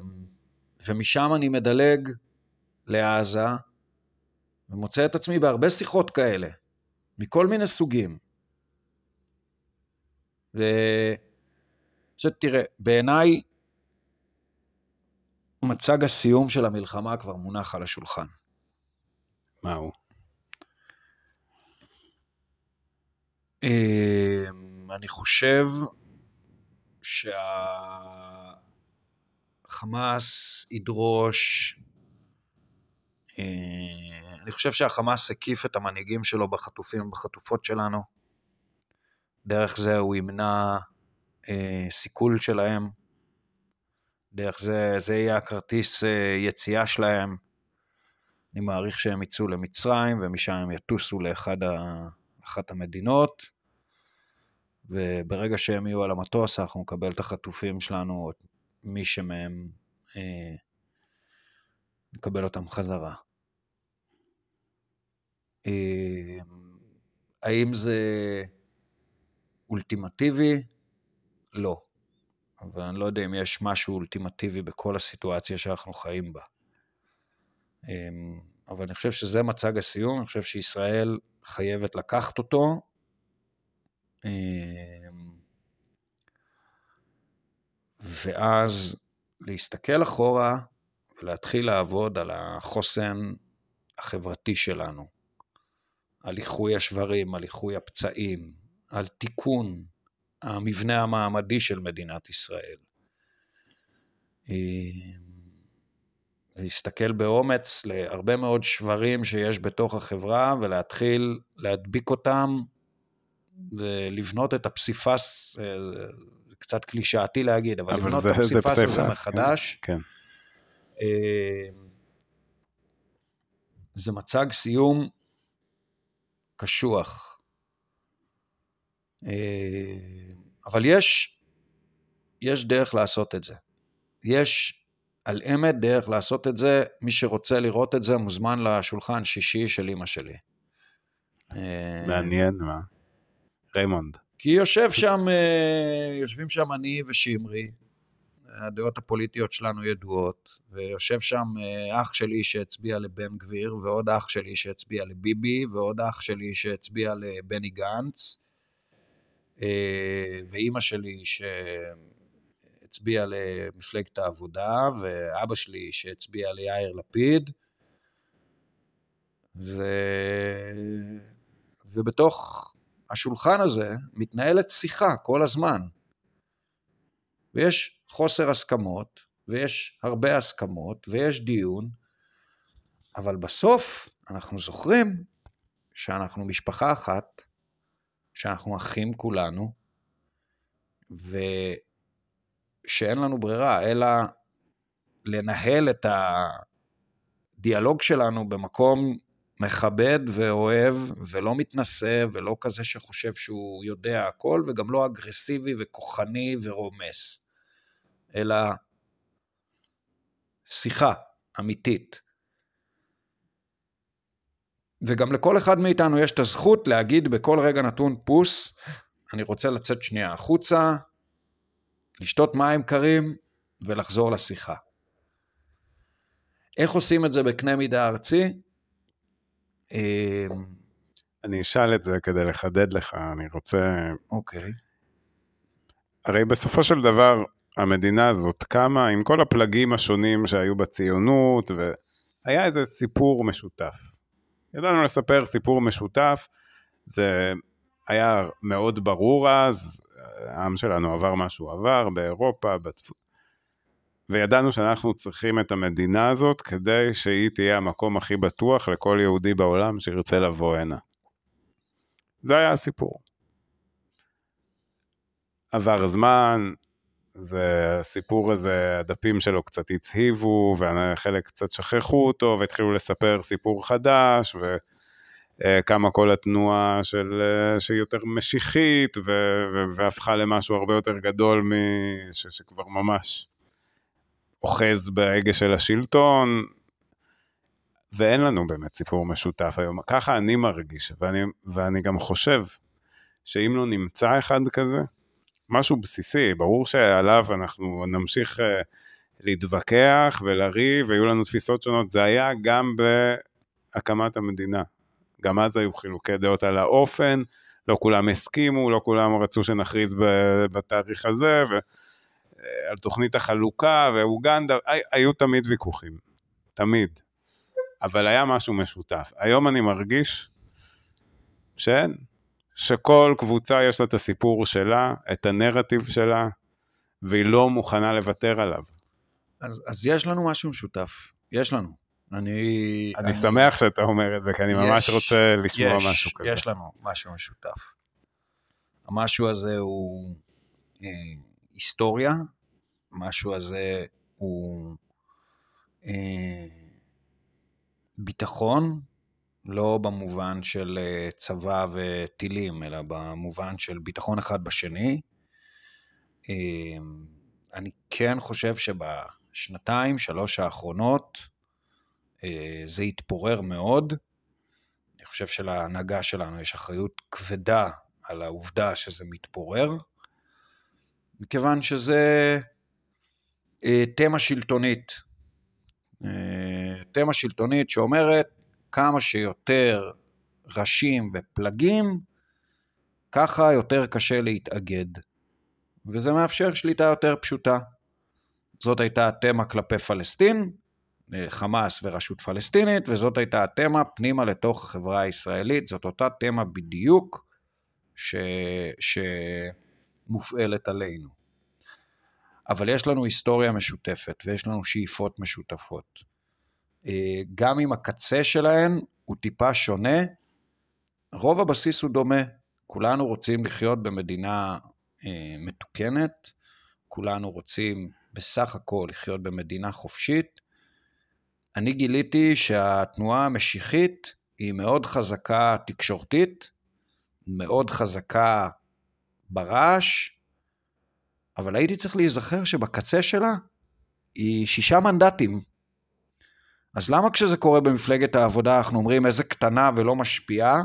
ומשם אני מדלג לעזה, ומוצא את עצמי בהרבה שיחות כאלה, מכל מיני סוגים. ו... תראה, בעיניי מצג הסיום של המלחמה כבר מונח על השולחן. מה הוא? אה, אני חושב שהחמאס ידרוש, אני חושב שהחמאס הקיף את המנהיגים שלו בחטופים ובחטופות שלנו. דרך זה הוא ימנע אה, סיכול שלהם. דרך זה, זה יהיה הכרטיס אה, יציאה שלהם. אני מעריך שהם יצאו למצרים ומשם הם יטוסו לאחת המדינות. וברגע שהם יהיו על המטוס, אנחנו נקבל את החטופים שלנו, מי שמהם, אה, נקבל אותם חזרה. אה, האם זה אולטימטיבי? לא. אבל אני לא יודע אם יש משהו אולטימטיבי בכל הסיטואציה שאנחנו חיים בה. אה, אבל אני חושב שזה מצג הסיום, אני חושב שישראל חייבת לקחת אותו, אמ, ואז להסתכל אחורה ולהתחיל לעבוד על החוסן החברתי שלנו, על איחוי השברים, על איחוי הפצעים, על תיקון המבנה המעמדי של מדינת ישראל. אמ, להסתכל באומץ להרבה מאוד שברים שיש בתוך החברה ולהתחיל להדביק אותם ולבנות את הפסיפס, אה, זה קצת קלישאתי להגיד, אבל, אבל לבנות זה, את הפסיפס הזה כן, מחדש. כן. כן. זה מצג סיום קשוח. אה, אבל יש, יש דרך לעשות את זה. יש על אמת דרך לעשות את זה, מי שרוצה לראות את זה מוזמן לשולחן שישי של אימא שלי. מעניין, מה? ריימונד. כי יושב שם, אה, יושבים שם אני ושמרי, הדעות הפוליטיות שלנו ידועות, ויושב שם אה, אח שלי שהצביע לבן גביר, ועוד אח שלי שהצביע לביבי, ועוד אח שלי שהצביע לבני גנץ, אה, ואימא שלי שהצביעה למפלגת העבודה, ואבא שלי שהצביע ליאיר לפיד, ו... ובתוך השולחן הזה מתנהלת שיחה כל הזמן. ויש חוסר הסכמות, ויש הרבה הסכמות, ויש דיון, אבל בסוף אנחנו זוכרים שאנחנו משפחה אחת, שאנחנו אחים כולנו, ושאין לנו ברירה אלא לנהל את הדיאלוג שלנו במקום מכבד ואוהב, ולא מתנשא, ולא כזה שחושב שהוא יודע הכל, וגם לא אגרסיבי וכוחני ורומס, אלא שיחה אמיתית. וגם לכל אחד מאיתנו יש את הזכות להגיד בכל רגע נתון פוס, אני רוצה לצאת שנייה החוצה, לשתות מים קרים ולחזור לשיחה. איך עושים את זה בקנה מידה ארצי? אמ, אני אשאל את זה כדי לחדד לך, אני רוצה... אוקיי. הרי בסופו של דבר, המדינה הזאת קמה עם כל הפלגים השונים שהיו בציונות, והיה איזה סיפור משותף. ידענו לספר סיפור משותף, זה היה מאוד ברור אז, העם שלנו עבר מה שהוא עבר באירופה, בתפ... וידענו שאנחנו צריכים את המדינה הזאת כדי שהיא תהיה המקום הכי בטוח לכל יהודי בעולם שירצה לבוא הנה. זה היה הסיפור. עבר זמן, זה הסיפור הזה, הדפים שלו קצת הצהיבו, וחלק קצת שכחו אותו, והתחילו לספר סיפור חדש, וקמה כל התנועה של, שהיא יותר משיחית, ו, ו, והפכה למשהו הרבה יותר גדול, מש, שכבר ממש אוחז בהגה של השלטון, ואין לנו באמת סיפור משותף היום. ככה אני מרגיש, ואני, ואני גם חושב שאם לא נמצא אחד כזה, משהו בסיסי, ברור שעליו אנחנו נמשיך uh, להתווכח ולריב, ויהיו לנו תפיסות שונות, זה היה גם בהקמת המדינה. גם אז היו חילוקי דעות על האופן, לא כולם הסכימו, לא כולם רצו שנכריז בתאריך הזה, ועל אה, תוכנית החלוקה ואוגנדה, היו תמיד ויכוחים, תמיד. אבל היה משהו משותף. היום אני מרגיש שאין, שכל קבוצה יש לה את הסיפור שלה, את הנרטיב שלה, והיא לא מוכנה לוותר עליו. אז, אז יש לנו משהו משותף, יש לנו. אני... אני, אני שמח שאתה אומר את זה, כי אני יש, ממש רוצה לשמוע יש, משהו כזה. יש לנו משהו משותף. המשהו הזה הוא אה, היסטוריה, המשהו הזה הוא אה, ביטחון, לא במובן של אה, צבא וטילים, אלא במובן של ביטחון אחד בשני. אמ, אני כן חושב שבשנתיים, שלוש האחרונות, אה, זה התפורר מאוד. אני חושב שלהנהגה שלנו יש אחריות כבדה על העובדה שזה מתפורר, מכיוון שזה אה, תמה שלטונית. תמה שלטונית שאומרת, כמה שיותר ראשים ופלגים, ככה יותר קשה להתאגד. וזה מאפשר שליטה יותר פשוטה. זאת הייתה התמה כלפי פלסטין, חמאס ורשות פלסטינית, וזאת הייתה התמה פנימה לתוך החברה הישראלית, זאת אותה תמה בדיוק ש... שמופעלת עלינו. אבל יש לנו היסטוריה משותפת ויש לנו שאיפות משותפות. גם אם הקצה שלהן הוא טיפה שונה, רוב הבסיס הוא דומה. כולנו רוצים לחיות במדינה אה, מתוקנת, כולנו רוצים בסך הכל לחיות במדינה חופשית. אני גיליתי שהתנועה המשיחית היא מאוד חזקה תקשורתית, מאוד חזקה ברעש, אבל הייתי צריך להיזכר שבקצה שלה היא שישה מנדטים. אז למה כשזה קורה במפלגת העבודה אנחנו אומרים איזה קטנה ולא משפיעה,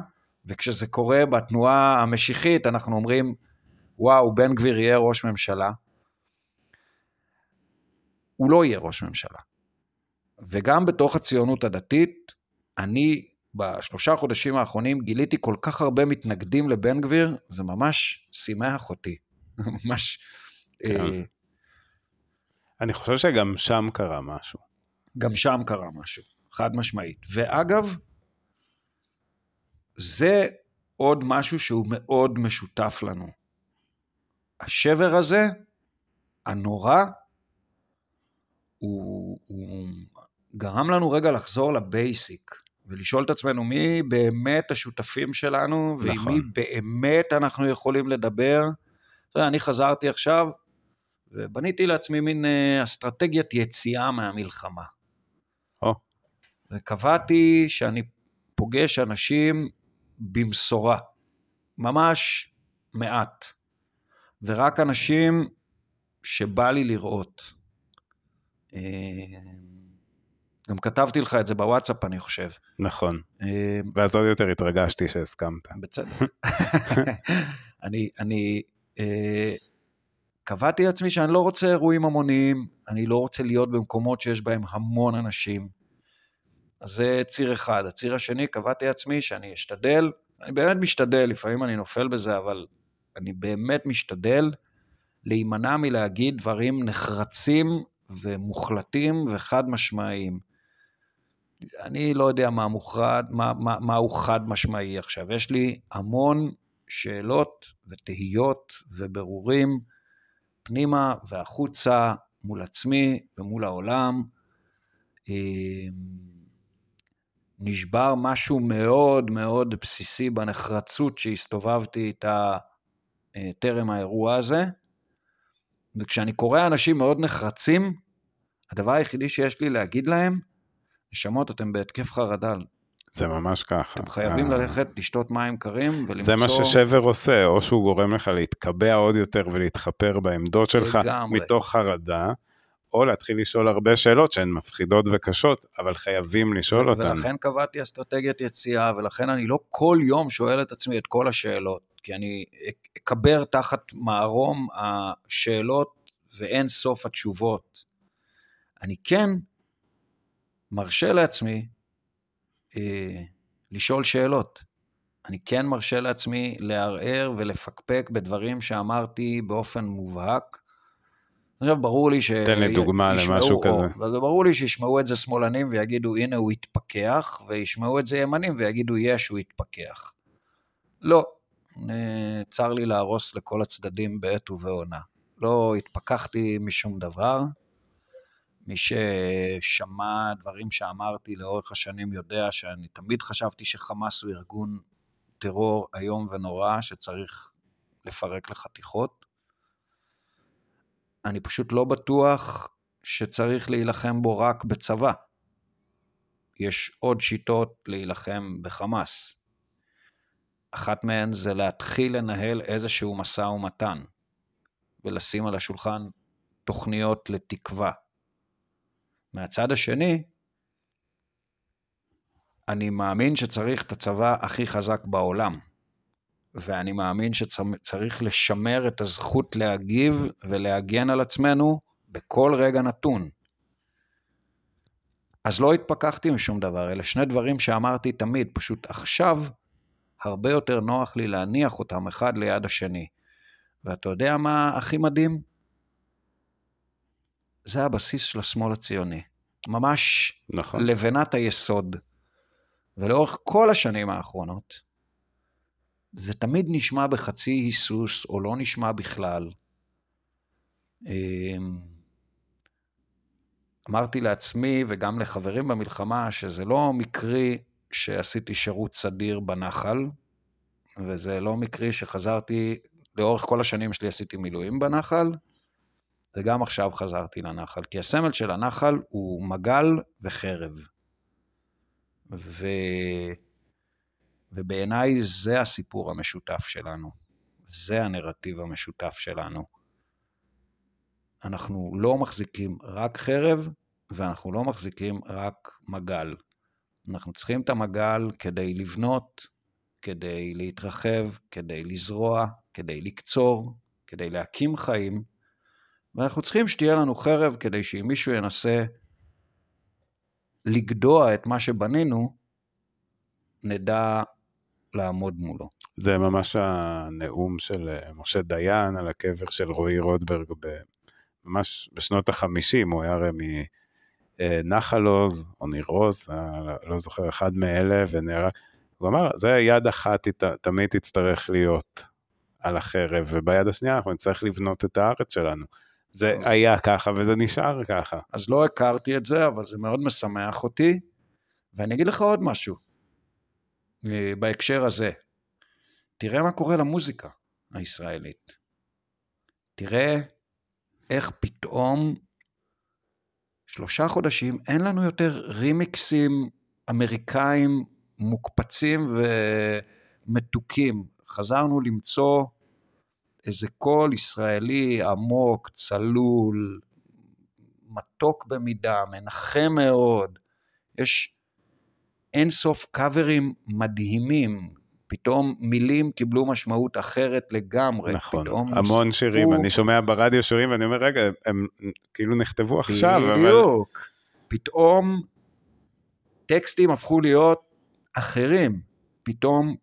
וכשזה קורה בתנועה המשיחית אנחנו אומרים, וואו, בן גביר יהיה ראש ממשלה? הוא לא יהיה ראש ממשלה. וגם בתוך הציונות הדתית, אני בשלושה חודשים האחרונים גיליתי כל כך הרבה מתנגדים לבן גביר, זה ממש שימח אותי. [LAUGHS] ממש... כן. אה... אני חושב שגם שם קרה משהו. גם שם קרה משהו, חד משמעית. ואגב, זה עוד משהו שהוא מאוד משותף לנו. השבר הזה, הנורא, הוא, הוא גרם לנו רגע לחזור לבייסיק ולשאול את עצמנו מי באמת השותפים שלנו ועם נכון. מי באמת אנחנו יכולים לדבר. אתה יודע, אני חזרתי עכשיו ובניתי לעצמי מין אה, אסטרטגיית יציאה מהמלחמה. וקבעתי שאני פוגש אנשים במשורה, ממש מעט, ורק אנשים שבא לי לראות. אה, גם כתבתי לך את זה בוואטסאפ, אני חושב. נכון. אה, ואז עוד יותר התרגשתי שהסכמת. בצדק. [LAUGHS] אני, אני אה, קבעתי לעצמי שאני לא רוצה אירועים המוניים, אני לא רוצה להיות במקומות שיש בהם המון אנשים. אז זה ציר אחד. הציר השני, קבעתי לעצמי שאני אשתדל, אני באמת משתדל, לפעמים אני נופל בזה, אבל אני באמת משתדל להימנע מלהגיד דברים נחרצים ומוחלטים וחד משמעיים. אני לא יודע מה, מוחרד, מה, מה, מה הוא חד משמעי עכשיו. יש לי המון שאלות ותהיות וברורים פנימה והחוצה מול עצמי ומול העולם. נשבר משהו מאוד מאוד בסיסי בנחרצות שהסתובבתי איתה אה, טרם האירוע הזה. וכשאני קורא אנשים מאוד נחרצים, הדבר היחידי שיש לי להגיד להם, נשמות, אתם בהתקף חרדה. זה ממש ככה. אתם חייבים אה, ללכת לשתות מים קרים ולמצוא... זה מה ששבר עושה, או שהוא גורם לך להתקבע עוד יותר ולהתחפר בעמדות שלך לגמרי. מתוך חרדה, או להתחיל לשאול הרבה שאלות שהן מפחידות וקשות, אבל חייבים לשאול אותן. ולכן קבעתי אסטרטגיית יציאה, ולכן אני לא כל יום שואל את עצמי את כל השאלות, כי אני אקבר תחת מערום השאלות ואין סוף התשובות. אני כן מרשה לעצמי אה, לשאול שאלות. אני כן מרשה לעצמי לערער ולפקפק בדברים שאמרתי באופן מובהק. עכשיו ברור לי ש... תן לי דוגמה ישמעו- למשהו או, כזה. ברור לי שישמעו את זה שמאלנים ויגידו הנה הוא התפכח, וישמעו את זה ימנים ויגידו יש הוא התפכח. לא, אה, צר לי להרוס לכל הצדדים בעת ובעונה. לא התפכחתי משום דבר. מי ששמע דברים שאמרתי לאורך השנים יודע שאני תמיד חשבתי שחמאס הוא ארגון טרור איום ונורא שצריך לפרק לחתיכות. אני פשוט לא בטוח שצריך להילחם בו רק בצבא. יש עוד שיטות להילחם בחמאס. אחת מהן זה להתחיל לנהל איזשהו משא ומתן ולשים על השולחן תוכניות לתקווה. מהצד השני, אני מאמין שצריך את הצבא הכי חזק בעולם, ואני מאמין שצריך לשמר את הזכות להגיב ולהגן על עצמנו בכל רגע נתון. אז לא התפכחתי משום דבר, אלה שני דברים שאמרתי תמיד, פשוט עכשיו הרבה יותר נוח לי להניח אותם אחד ליד השני. ואתה יודע מה הכי מדהים? זה הבסיס של השמאל הציוני. ממש נכון. לבנת היסוד. ולאורך כל השנים האחרונות, זה תמיד נשמע בחצי היסוס, או לא נשמע בכלל. אמ, אמרתי לעצמי וגם לחברים במלחמה שזה לא מקרי שעשיתי שירות סדיר בנחל, וזה לא מקרי שחזרתי, לאורך כל השנים שלי עשיתי מילואים בנחל, וגם עכשיו חזרתי לנחל, כי הסמל של הנחל הוא מגל וחרב. ו... ובעיניי זה הסיפור המשותף שלנו, זה הנרטיב המשותף שלנו. אנחנו לא מחזיקים רק חרב, ואנחנו לא מחזיקים רק מגל. אנחנו צריכים את המגל כדי לבנות, כדי להתרחב, כדי לזרוע, כדי לקצור, כדי להקים חיים, ואנחנו צריכים שתהיה לנו חרב כדי שאם מישהו ינסה לגדוע את מה שבנינו, נדע לעמוד מולו. זה ממש הנאום של אה, משה דיין על הקבר של רועי רוטברג, ב- ממש בשנות החמישים, הוא היה הרי מנחל עוז, או ניר עוז, אה, לא זוכר, אחד מאלה, ונהרג, הוא אמר, זה יד אחת תמיד תצטרך להיות על החרב, וביד השנייה אנחנו נצטרך לבנות את הארץ שלנו. זה אז- היה ככה וזה נשאר ככה. אז לא הכרתי את זה, אבל זה מאוד משמח אותי. ואני אגיד לך עוד משהו אה, בהקשר הזה. תראה מה קורה למוזיקה הישראלית. תראה איך פתאום שלושה חודשים אין לנו יותר רימיקסים אמריקאים מוקפצים ומתוקים. חזרנו למצוא איזה קול ישראלי עמוק, צלול, מתוק במידה, מנחם מאוד. יש אין סוף קאברים מדהימים. פתאום מילים קיבלו משמעות אחרת לגמרי. נכון, פתאום המון נוספו- שירים, אני שומע ברדיו שירים ואני אומר, רגע, הם כאילו נכתבו עכשיו, אבל... בדיוק. פתאום טקסטים הפכו להיות אחרים. פתאום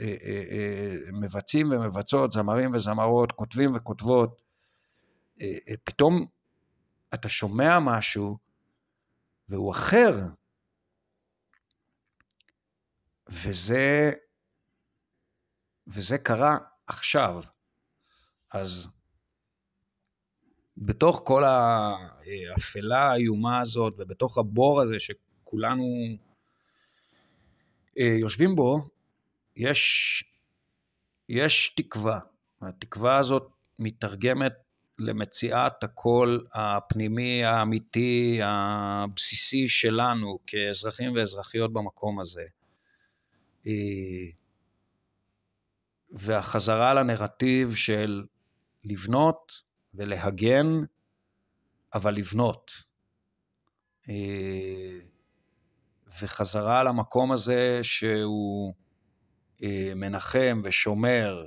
אה, אה, אה, מבצעים ומבצעות, זמרים וזמרות, כותבים וכותבות. פתאום אתה שומע משהו והוא אחר. וזה, וזה קרה עכשיו. אז בתוך כל האפלה האיומה הזאת ובתוך הבור הזה שכולנו אה, יושבים בו, יש, יש תקווה. התקווה הזאת מתרגמת למציאת הקול הפנימי, האמיתי, הבסיסי שלנו כאזרחים ואזרחיות במקום הזה. אה, והחזרה לנרטיב של לבנות ולהגן, אבל לבנות. אה, וחזרה למקום הזה שהוא אה, מנחם ושומר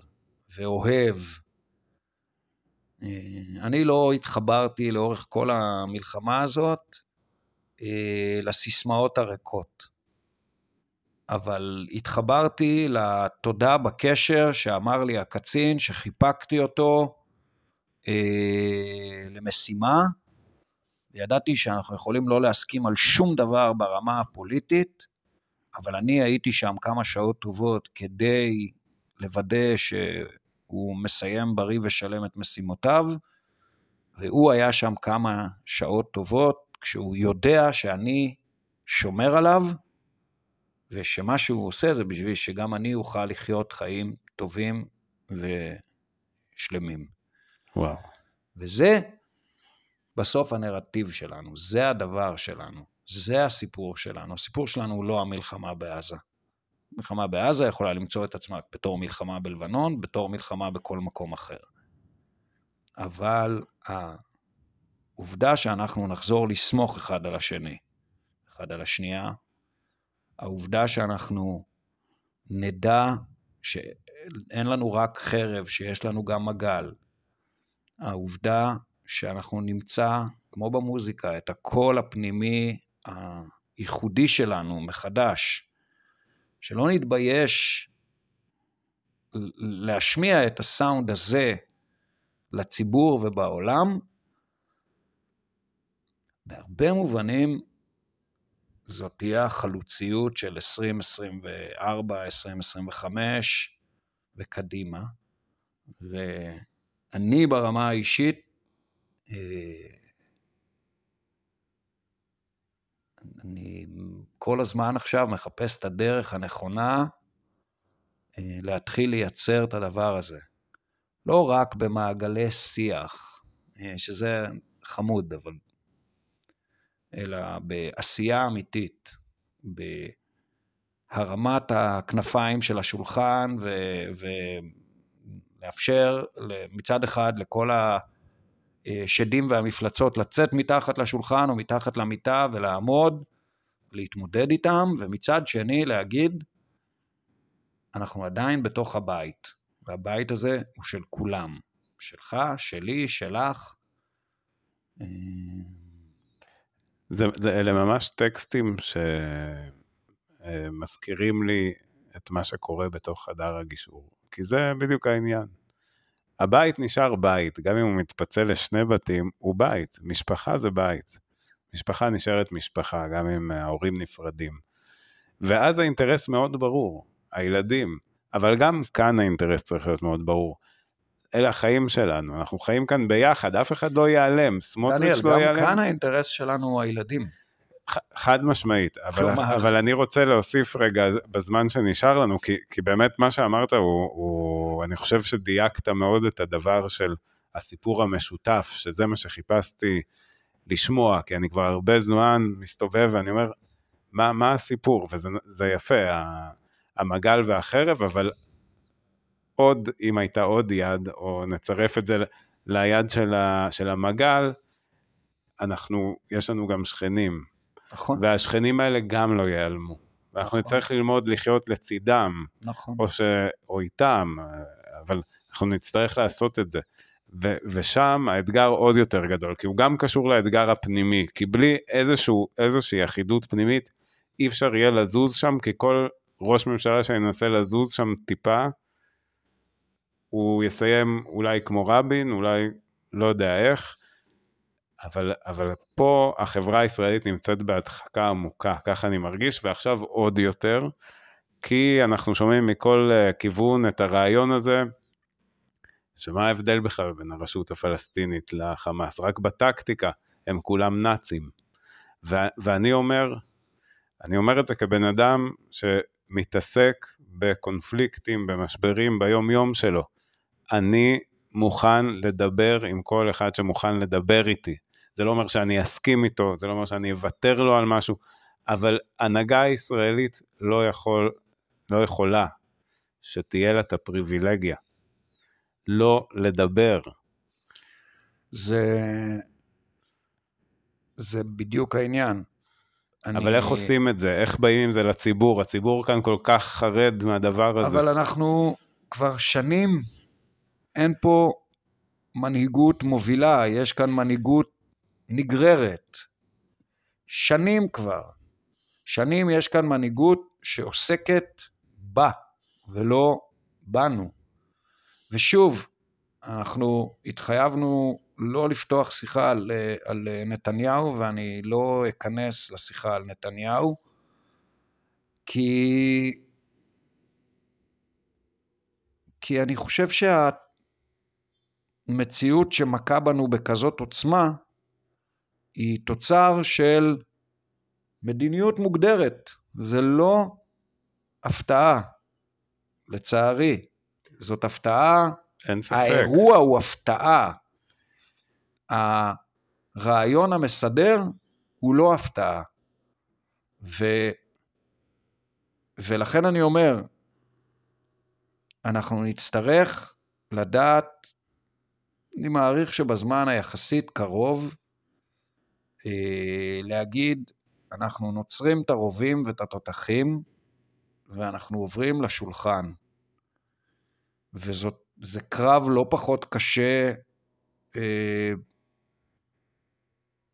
ואוהב. אני לא התחברתי לאורך כל המלחמה הזאת לסיסמאות הריקות, אבל התחברתי לתודה בקשר שאמר לי הקצין, שחיפקתי אותו אה, למשימה, וידעתי שאנחנו יכולים לא להסכים על שום דבר ברמה הפוליטית, אבל אני הייתי שם כמה שעות טובות כדי לוודא שהוא מסיים בריא ושלם את משימותיו, והוא היה שם כמה שעות טובות, כשהוא יודע שאני שומר עליו, ושמה שהוא עושה זה בשביל שגם אני אוכל לחיות חיים טובים ושלמים. וואו. וזה בסוף הנרטיב שלנו, זה הדבר שלנו, זה הסיפור שלנו. הסיפור שלנו הוא לא המלחמה בעזה. מלחמה בעזה יכולה למצוא את עצמה בתור מלחמה בלבנון, בתור מלחמה בכל מקום אחר. אבל העובדה שאנחנו נחזור לסמוך אחד על השני, אחד על השנייה, העובדה שאנחנו נדע שאין לנו רק חרב, שיש לנו גם מגל, העובדה שאנחנו נמצא, כמו במוזיקה, את הקול הפנימי הייחודי שלנו מחדש, שלא נתבייש להשמיע את הסאונד הזה לציבור ובעולם, בהרבה מובנים זאת תהיה החלוציות של 2024, 2025 וקדימה. ואני ברמה האישית, אה, אני כל הזמן עכשיו מחפש את הדרך הנכונה אה, להתחיל לייצר את הדבר הזה. לא רק במעגלי שיח, אה, שזה חמוד, אבל... אלא בעשייה אמיתית, בהרמת הכנפיים של השולחן ו- ולאפשר מצד אחד לכל השדים והמפלצות לצאת מתחת לשולחן או מתחת למיטה ולעמוד, להתמודד איתם, ומצד שני להגיד, אנחנו עדיין בתוך הבית, והבית הזה הוא של כולם, שלך, שלי, שלך. זה, זה, אלה ממש טקסטים שמזכירים לי את מה שקורה בתוך חדר הגישור, כי זה בדיוק העניין. הבית נשאר בית, גם אם הוא מתפצל לשני בתים, הוא בית, משפחה זה בית. משפחה נשארת משפחה, גם אם ההורים נפרדים. ואז האינטרס מאוד ברור, הילדים, אבל גם כאן האינטרס צריך להיות מאוד ברור. אלה החיים שלנו, אנחנו חיים כאן ביחד, אף אחד לא ייעלם, סמוטריץ' לא ייעלם. גם כאן האינטרס שלנו הוא הילדים. חד משמעית, אבל. אבל אני רוצה להוסיף רגע בזמן שנשאר לנו, כי, כי באמת מה שאמרת הוא, הוא, אני חושב שדייקת מאוד את הדבר של הסיפור המשותף, שזה מה שחיפשתי לשמוע, כי אני כבר הרבה זמן מסתובב ואני אומר, מה, מה הסיפור? וזה יפה, המגל והחרב, אבל עוד, אם הייתה עוד יד, או נצרף את זה ליד של, ה, של המגל, אנחנו, יש לנו גם שכנים. נכון. והשכנים האלה גם לא ייעלמו. ואנחנו נכון. נצטרך ללמוד לחיות לצידם. נכון. או, ש... או איתם, אבל אנחנו נצטרך לעשות את זה. ו- ושם האתגר עוד יותר גדול, כי הוא גם קשור לאתגר הפנימי, כי בלי איזשהו, איזושהי אחידות פנימית, אי אפשר יהיה לזוז שם, כי כל ראש ממשלה שינסה לזוז שם טיפה, הוא יסיים אולי כמו רבין, אולי לא יודע איך, אבל, אבל פה החברה הישראלית נמצאת בהדחקה עמוקה, ככה אני מרגיש, ועכשיו עוד יותר, כי אנחנו שומעים מכל uh, כיוון את הרעיון הזה, שמה ההבדל בכלל בין הרשות הפלסטינית לחמאס? רק בטקטיקה, הם כולם נאצים. ו- ואני אומר, אני אומר את זה כבן אדם שמתעסק בקונפליקטים, במשברים ביום-יום שלו. אני מוכן לדבר עם כל אחד שמוכן לדבר איתי. זה לא אומר שאני אסכים איתו, זה לא אומר שאני אוותר לו על משהו, אבל הנהגה הישראלית לא, יכול, לא יכולה שתהיה לה את הפריבילגיה לא לדבר. זה, זה בדיוק העניין. אבל אני... איך עושים את זה? איך באים עם זה לציבור? הציבור כאן כל כך חרד מהדבר הזה. אבל אנחנו כבר שנים, אין פה מנהיגות מובילה, יש כאן מנהיגות נגררת. שנים כבר. שנים יש כאן מנהיגות שעוסקת בה ולא בנו. ושוב, אנחנו התחייבנו לא לפתוח שיחה על, על נתניהו, ואני לא אכנס לשיחה על נתניהו, כי, כי אני חושב שהמציאות שמכה בנו בכזאת עוצמה, היא תוצר של מדיניות מוגדרת. זה לא הפתעה, לצערי. זאת הפתעה. אין ספק. האירוע הוא הפתעה. הרעיון המסדר הוא לא הפתעה. ו... ולכן אני אומר, אנחנו נצטרך לדעת, אני מעריך שבזמן היחסית קרוב, אה, להגיד, אנחנו נוצרים את הרובים ואת התותחים, ואנחנו עוברים לשולחן. וזה קרב לא פחות קשה אה,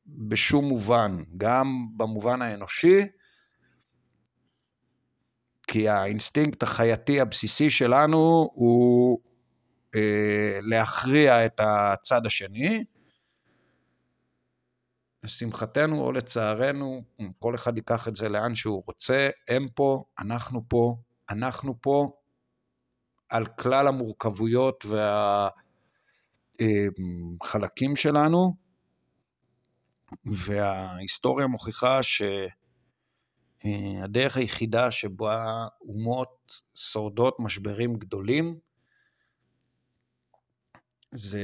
בשום מובן, גם במובן האנושי, כי האינסטינקט החייתי הבסיסי שלנו הוא להכריע את הצד השני, לשמחתנו או לצערנו, כל אחד ייקח את זה לאן שהוא רוצה, הם פה, אנחנו פה, אנחנו פה, על כלל המורכבויות והחלקים שלנו, וההיסטוריה מוכיחה שהדרך היחידה שבה אומות שורדות משברים גדולים זה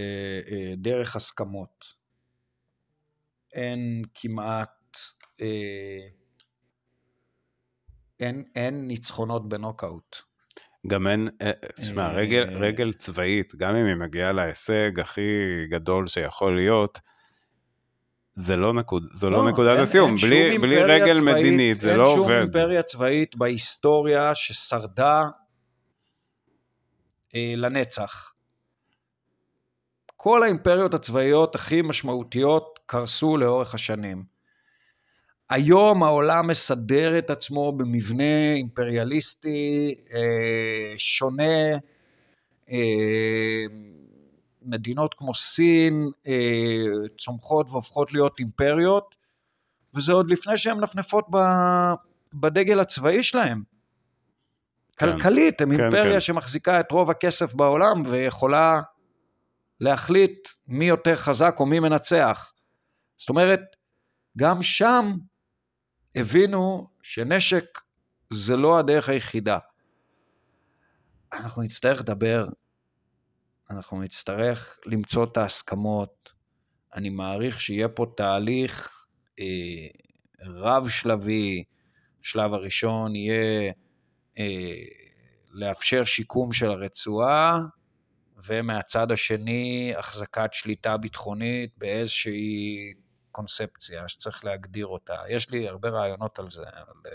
אה, דרך הסכמות. אין כמעט, אה, אין, אין ניצחונות בנוקאוט. גם אין, תשמע, רגל, אה, רגל צבאית, גם אם היא מגיעה להישג הכי גדול שיכול להיות, זה לא, נקוד, זו לא, לא נקודת הסיום, בלי, בלי רגל צבאית, מדינית זה לא עובד. אין שום אימפריה צבאית בהיסטוריה ששרדה אה, לנצח. כל האימפריות הצבאיות הכי משמעותיות קרסו לאורך השנים. היום העולם מסדר את עצמו במבנה אימפריאליסטי אה, שונה, אה, מדינות כמו סין אה, צומחות והופכות להיות אימפריות, וזה עוד לפני שהן מנפנפות בדגל הצבאי שלהם. כן. כלכלית, הם כן, אימפריה כן. שמחזיקה את רוב הכסף בעולם ויכולה להחליט מי יותר חזק או מי מנצח. זאת אומרת, גם שם הבינו שנשק זה לא הדרך היחידה. אנחנו נצטרך לדבר, אנחנו נצטרך למצוא את ההסכמות. אני מעריך שיהיה פה תהליך אה, רב-שלבי. שלב הראשון יהיה אה, לאפשר שיקום של הרצועה, ומהצד השני החזקת שליטה ביטחונית באיזושהי קונספציה שצריך להגדיר אותה. יש לי הרבה רעיונות על זה, אבל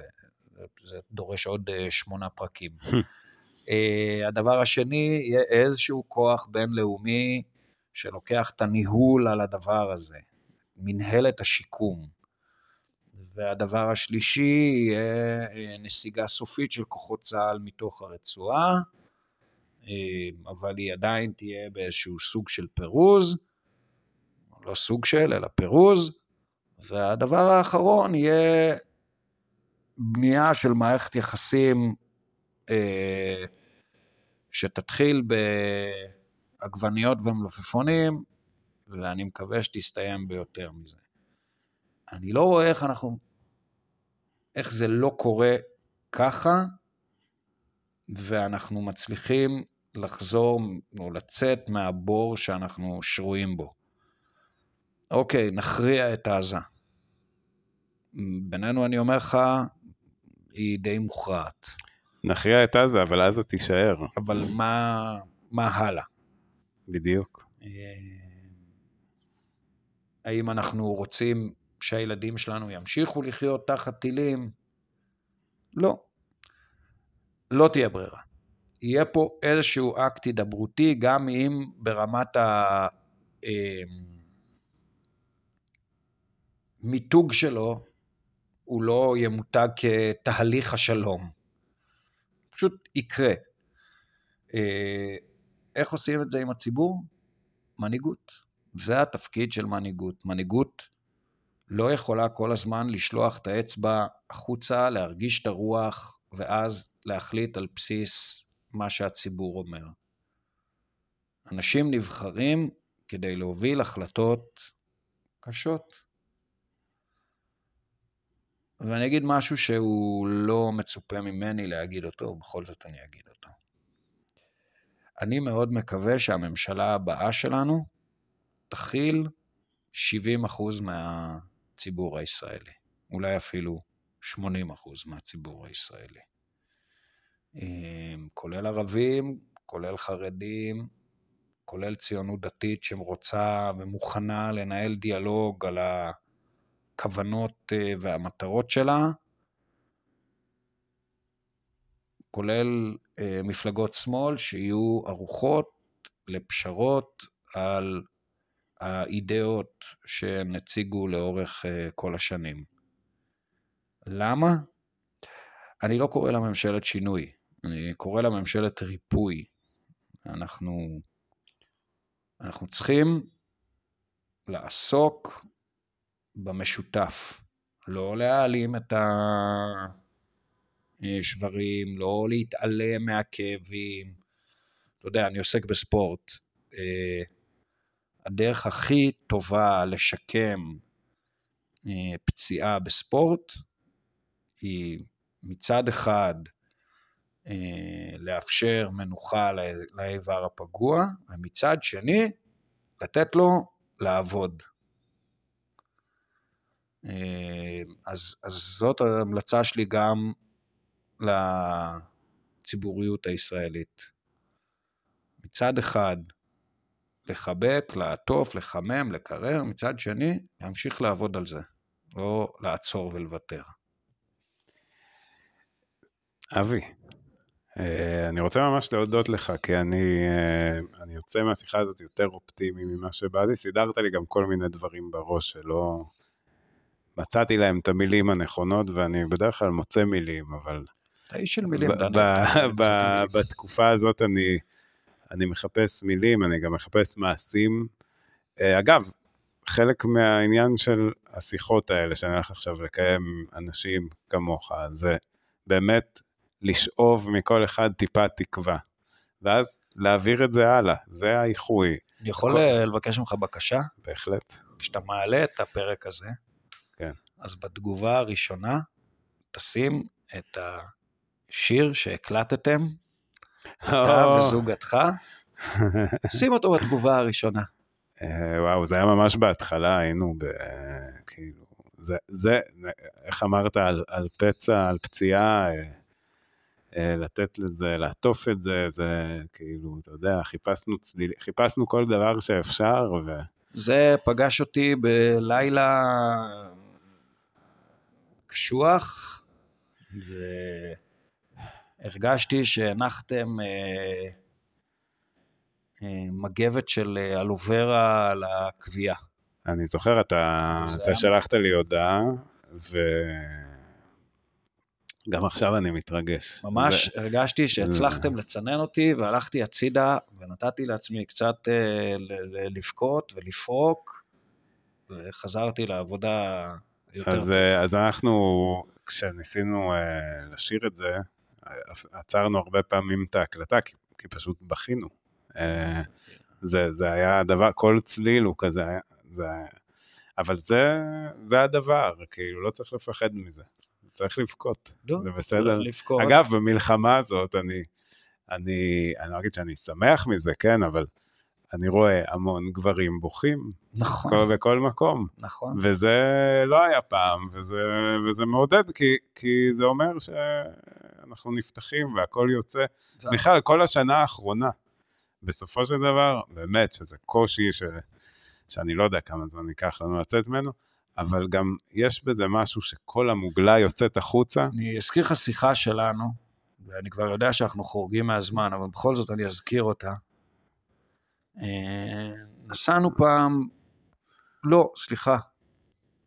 אה, זה דורש עוד אה, שמונה פרקים. [LAUGHS] אה, הדבר השני, יהיה איזשהו כוח בינלאומי שלוקח את הניהול על הדבר הזה, מנהלת השיקום. והדבר השלישי יהיה נסיגה סופית של כוחות צה"ל מתוך הרצועה, אבל היא עדיין תהיה באיזשהו סוג של פירוז, לא סוג של, אלא פירוז, והדבר האחרון יהיה בנייה של מערכת יחסים אה, שתתחיל בעגבניות ומלפפונים, ואני מקווה שתסתיים ביותר מזה. אני לא רואה איך אנחנו, איך זה לא קורה ככה, ואנחנו מצליחים לחזור או לצאת מהבור שאנחנו שרויים בו. אוקיי, נכריע את עזה. בינינו אני אומר לך, היא די מוכרעת. נכריע את עזה, אבל עזה תישאר, אבל מה, מה הלאה? בדיוק. אה, האם אנחנו רוצים שהילדים שלנו ימשיכו לחיות תחת טילים? לא. לא תהיה ברירה. יהיה פה איזשהו אקט הידברותי, גם אם ברמת המיתוג שלו הוא לא ימותג כתהליך השלום. פשוט יקרה. אה, איך עושים את זה עם הציבור? מנהיגות. זה התפקיד של מנהיגות. מנהיגות לא יכולה כל הזמן לשלוח את האצבע החוצה, להרגיש את הרוח, ואז להחליט על בסיס מה שהציבור אומר. אנשים נבחרים כדי להוביל החלטות קשות. ואני אגיד משהו שהוא לא מצופה ממני להגיד אותו, ובכל זאת אני אגיד אותו. אני מאוד מקווה שהממשלה הבאה שלנו תכיל 70% מהציבור הישראלי, אולי אפילו 80% מהציבור הישראלי. כולל ערבים, כולל חרדים, כולל ציונות דתית שרוצה ומוכנה לנהל דיאלוג על הכוונות אה, והמטרות שלה, כולל אה, מפלגות שמאל שיהיו ערוכות לפשרות על האידאות שהם הציגו לאורך אה, כל השנים. למה? אני לא קורא לה ממשלת שינוי, אני קורא לה ממשלת ריפוי. אנחנו, אנחנו צריכים לעסוק במשותף, לא להעלים את השברים, לא להתעלם מהכאבים. אתה יודע, אני עוסק בספורט. אה, הדרך הכי טובה לשקם אה, פציעה בספורט היא מצד אחד לאפשר מנוחה לאיבר הפגוע, ומצד שני לתת לו לעבוד. אה, אז, אז זאת ההמלצה שלי גם לציבוריות הישראלית. מצד אחד, לחבק, לעטוף, לחמם, לקרר, מצד שני, להמשיך לעבוד על זה, לא לעצור ולוותר. אבי, אה, אני רוצה ממש להודות לך, כי אני, אה, אני יוצא מהשיחה הזאת יותר אופטימי ממה שבאתי. סידרת לי גם כל מיני דברים בראש שלא... מצאתי להם את המילים הנכונות, ואני בדרך כלל מוצא מילים, אבל... אתה איש של מילים, ב- דני. ב- אתה ב- מצא מילים. בתקופה הזאת אני, אני מחפש מילים, אני גם מחפש מעשים. אה, אגב, חלק מהעניין של השיחות האלה שאני הולך עכשיו לקיים אנשים כמוך, זה באמת לשאוב מכל אחד טיפה תקווה, ואז להעביר את זה הלאה, זה האיחוי. אני יכול כל- לבקש ממך בקשה? בהחלט. כשאתה מעלה את הפרק הזה, כן. אז בתגובה הראשונה תשים את השיר שהקלטתם, אתה וזוגתך, שים אותו בתגובה הראשונה. אה, וואו, זה היה ממש בהתחלה, היינו ב... כאילו, זה, זה, איך אמרת, על, על פצע, על פציעה, אה, לתת לזה, לעטוף את זה, זה כאילו, אתה יודע, חיפשנו צליל, חיפשנו כל דבר שאפשר, ו... זה פגש אותי בלילה קשוח, והרגשתי שהנחתם אה, אה, מגבת של אלוברה על הכווייה. אני זוכר, אתה, אתה היה- שלחת לי הודעה, וגם עכשיו אני מתרגש. ממש זה, הרגשתי שהצלחתם לצנן אותי, והלכתי הצידה, ונתתי לעצמי קצת אה, לבכות ולפרוק, וחזרתי לעבודה יותר אז, אה, אז אנחנו, כשניסינו אה, לשיר את זה, אה, עצרנו הרבה פעמים את ההקלטה, כי, כי פשוט בכינו. אה, זה, זה היה הדבר, כל צליל הוא כזה, זה, אבל זה, זה הדבר, כאילו, לא צריך לפחד מזה. צריך לבכות, לא, זה בסדר. לבכות. אגב, במלחמה הזאת, אני, אני, אני לא אגיד שאני שמח מזה, כן, אבל אני רואה המון גברים בוכים נכון, כל- בכל מקום. נכון. וזה לא היה פעם, וזה, וזה מעודד, כי, כי זה אומר שאנחנו נפתחים והכל יוצא. זה- בכלל, כל השנה האחרונה, בסופו של דבר, באמת שזה קושי ש, שאני לא יודע כמה זמן ייקח לנו לצאת ממנו, אבל גם יש בזה משהו שכל המוגלה יוצאת החוצה. אני אזכיר לך שיחה שלנו, ואני כבר יודע שאנחנו חורגים מהזמן, אבל בכל זאת אני אזכיר אותה. אה, נסענו פעם, לא, סליחה,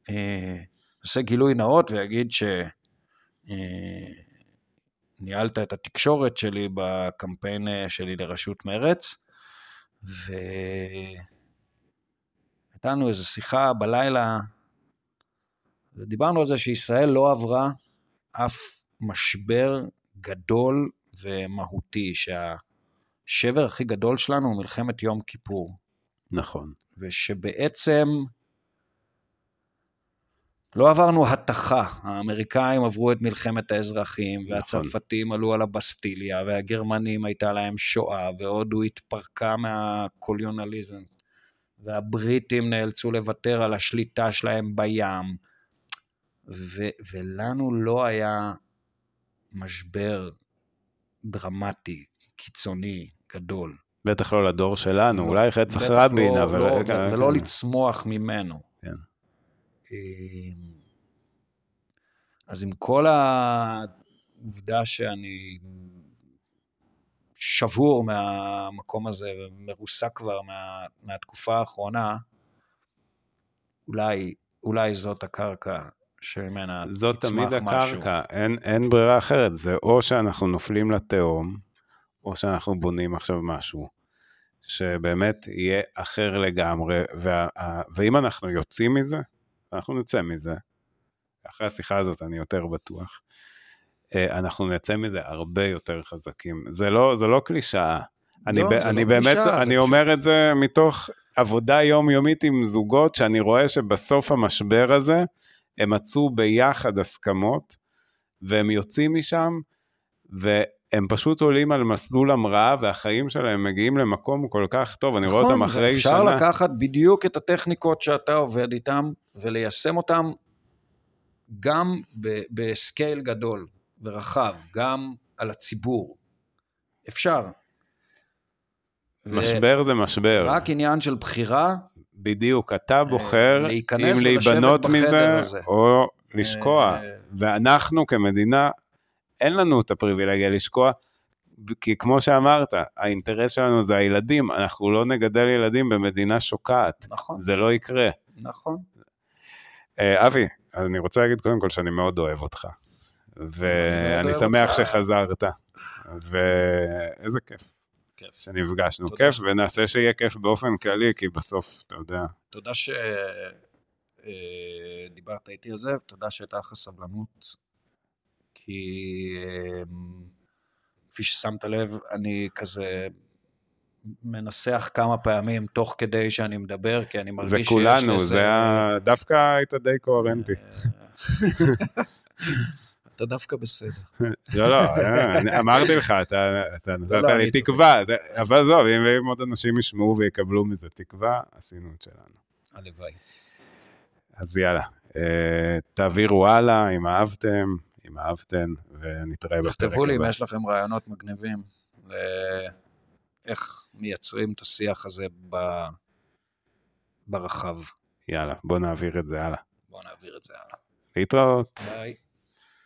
אה, נעשה גילוי נאות ויגיד שניהלת את התקשורת שלי בקמפיין אה, שלי לראשות מרץ, והייתה לנו איזו שיחה בלילה, ודיברנו על זה שישראל לא עברה אף משבר גדול ומהותי, שהשבר הכי גדול שלנו הוא מלחמת יום כיפור, נכון. ושבעצם לא עברנו התכה, האמריקאים עברו את מלחמת האזרחים, נכון. והצרפתים עלו על הבסטיליה, והגרמנים הייתה להם שואה, והודו התפרקה מהקוליונליזם, והבריטים נאלצו לוותר על השליטה שלהם בים, ו- ולנו לא היה משבר דרמטי, קיצוני, גדול. בטח לא לדור שלנו, לא, אולי רצח רבין, לא, אבל... לא, כן, ו- ולא כן. לצמוח ממנו. כן. אמ, אז עם כל העובדה שאני שבור מהמקום הזה ומרוסק כבר מה, מהתקופה האחרונה, אולי, אולי זאת הקרקע שממנה זאת יצמח תמיד משהו. הקרקע, אין, אין ברירה אחרת, זה או שאנחנו נופלים לתהום, או שאנחנו בונים עכשיו משהו שבאמת יהיה אחר לגמרי, וה, ואם אנחנו יוצאים מזה, אנחנו נצא מזה, אחרי השיחה הזאת אני יותר בטוח, אה, אנחנו נצא מזה הרבה יותר חזקים. זה לא, זה לא קלישאה. אני, לא, ב- זה אני לא באמת, קלישאה, אני אומר את זה מתוך עבודה יומיומית עם זוגות, שאני רואה שבסוף המשבר הזה, הם מצאו ביחד הסכמות, והם יוצאים משם, והם פשוט עולים על מסלול המראה, והחיים שלהם מגיעים למקום כל כך טוב, אני רואה אותם אחרי שנה. נכון, ואפשר לקחת בדיוק את הטכניקות שאתה עובד איתן וליישם אותן גם ב- בסקייל גדול ורחב, גם על הציבור. אפשר. משבר זה משבר. רק עניין של בחירה, בדיוק, אתה בוחר להיכנס אם להיבנות מזה הזה. או לשקוע. אה, ואנחנו כמדינה, אין לנו את הפריבילגיה לשקוע, כי כמו שאמרת, האינטרס שלנו זה הילדים, אנחנו לא נגדל ילדים במדינה שוקעת, נכון, זה לא יקרה. נכון. אה, אבי, אני רוצה להגיד קודם כל שאני מאוד אוהב אותך, אני ואני שמח. שחזרת, ואיזה כיף. כיף. שנפגשנו. תודה. כיף, ונעשה שיהיה כיף באופן כללי, כי בסוף, אתה יודע, תודה שדיברת איתי על זה, ותודה שהייתה לך סבלנות, כי אמ, כפי ששמת לב, אני כזה מנסח כמה פעמים תוך כדי שאני מדבר, כי אני מרגיש זה שיש כולנו, לזה- זה ה... דווקא היית די קוהרנטי. אתה דווקא בסדר. [LAUGHS] לא, לא, אמרתי לך, אתה נתת לא, לי אני צוחק. תקווה, אבל עזוב, אם עוד אנשים ישמעו ויקבלו מזה תקווה, עשינו את שלנו. הלוואי. אז יאללה, אה, תעבירו הלאה אם אהבתם, אם אהבתן, ונתראה בפרק תכתבו לי אם הבא. יש לכם רעיונות מגניבים לאיך מייצרים את השיח הזה ב- ברחב. יאללה, בוא נעביר את זה הלאה. בואו נעביר את זה הלאה. להתראות. ביי.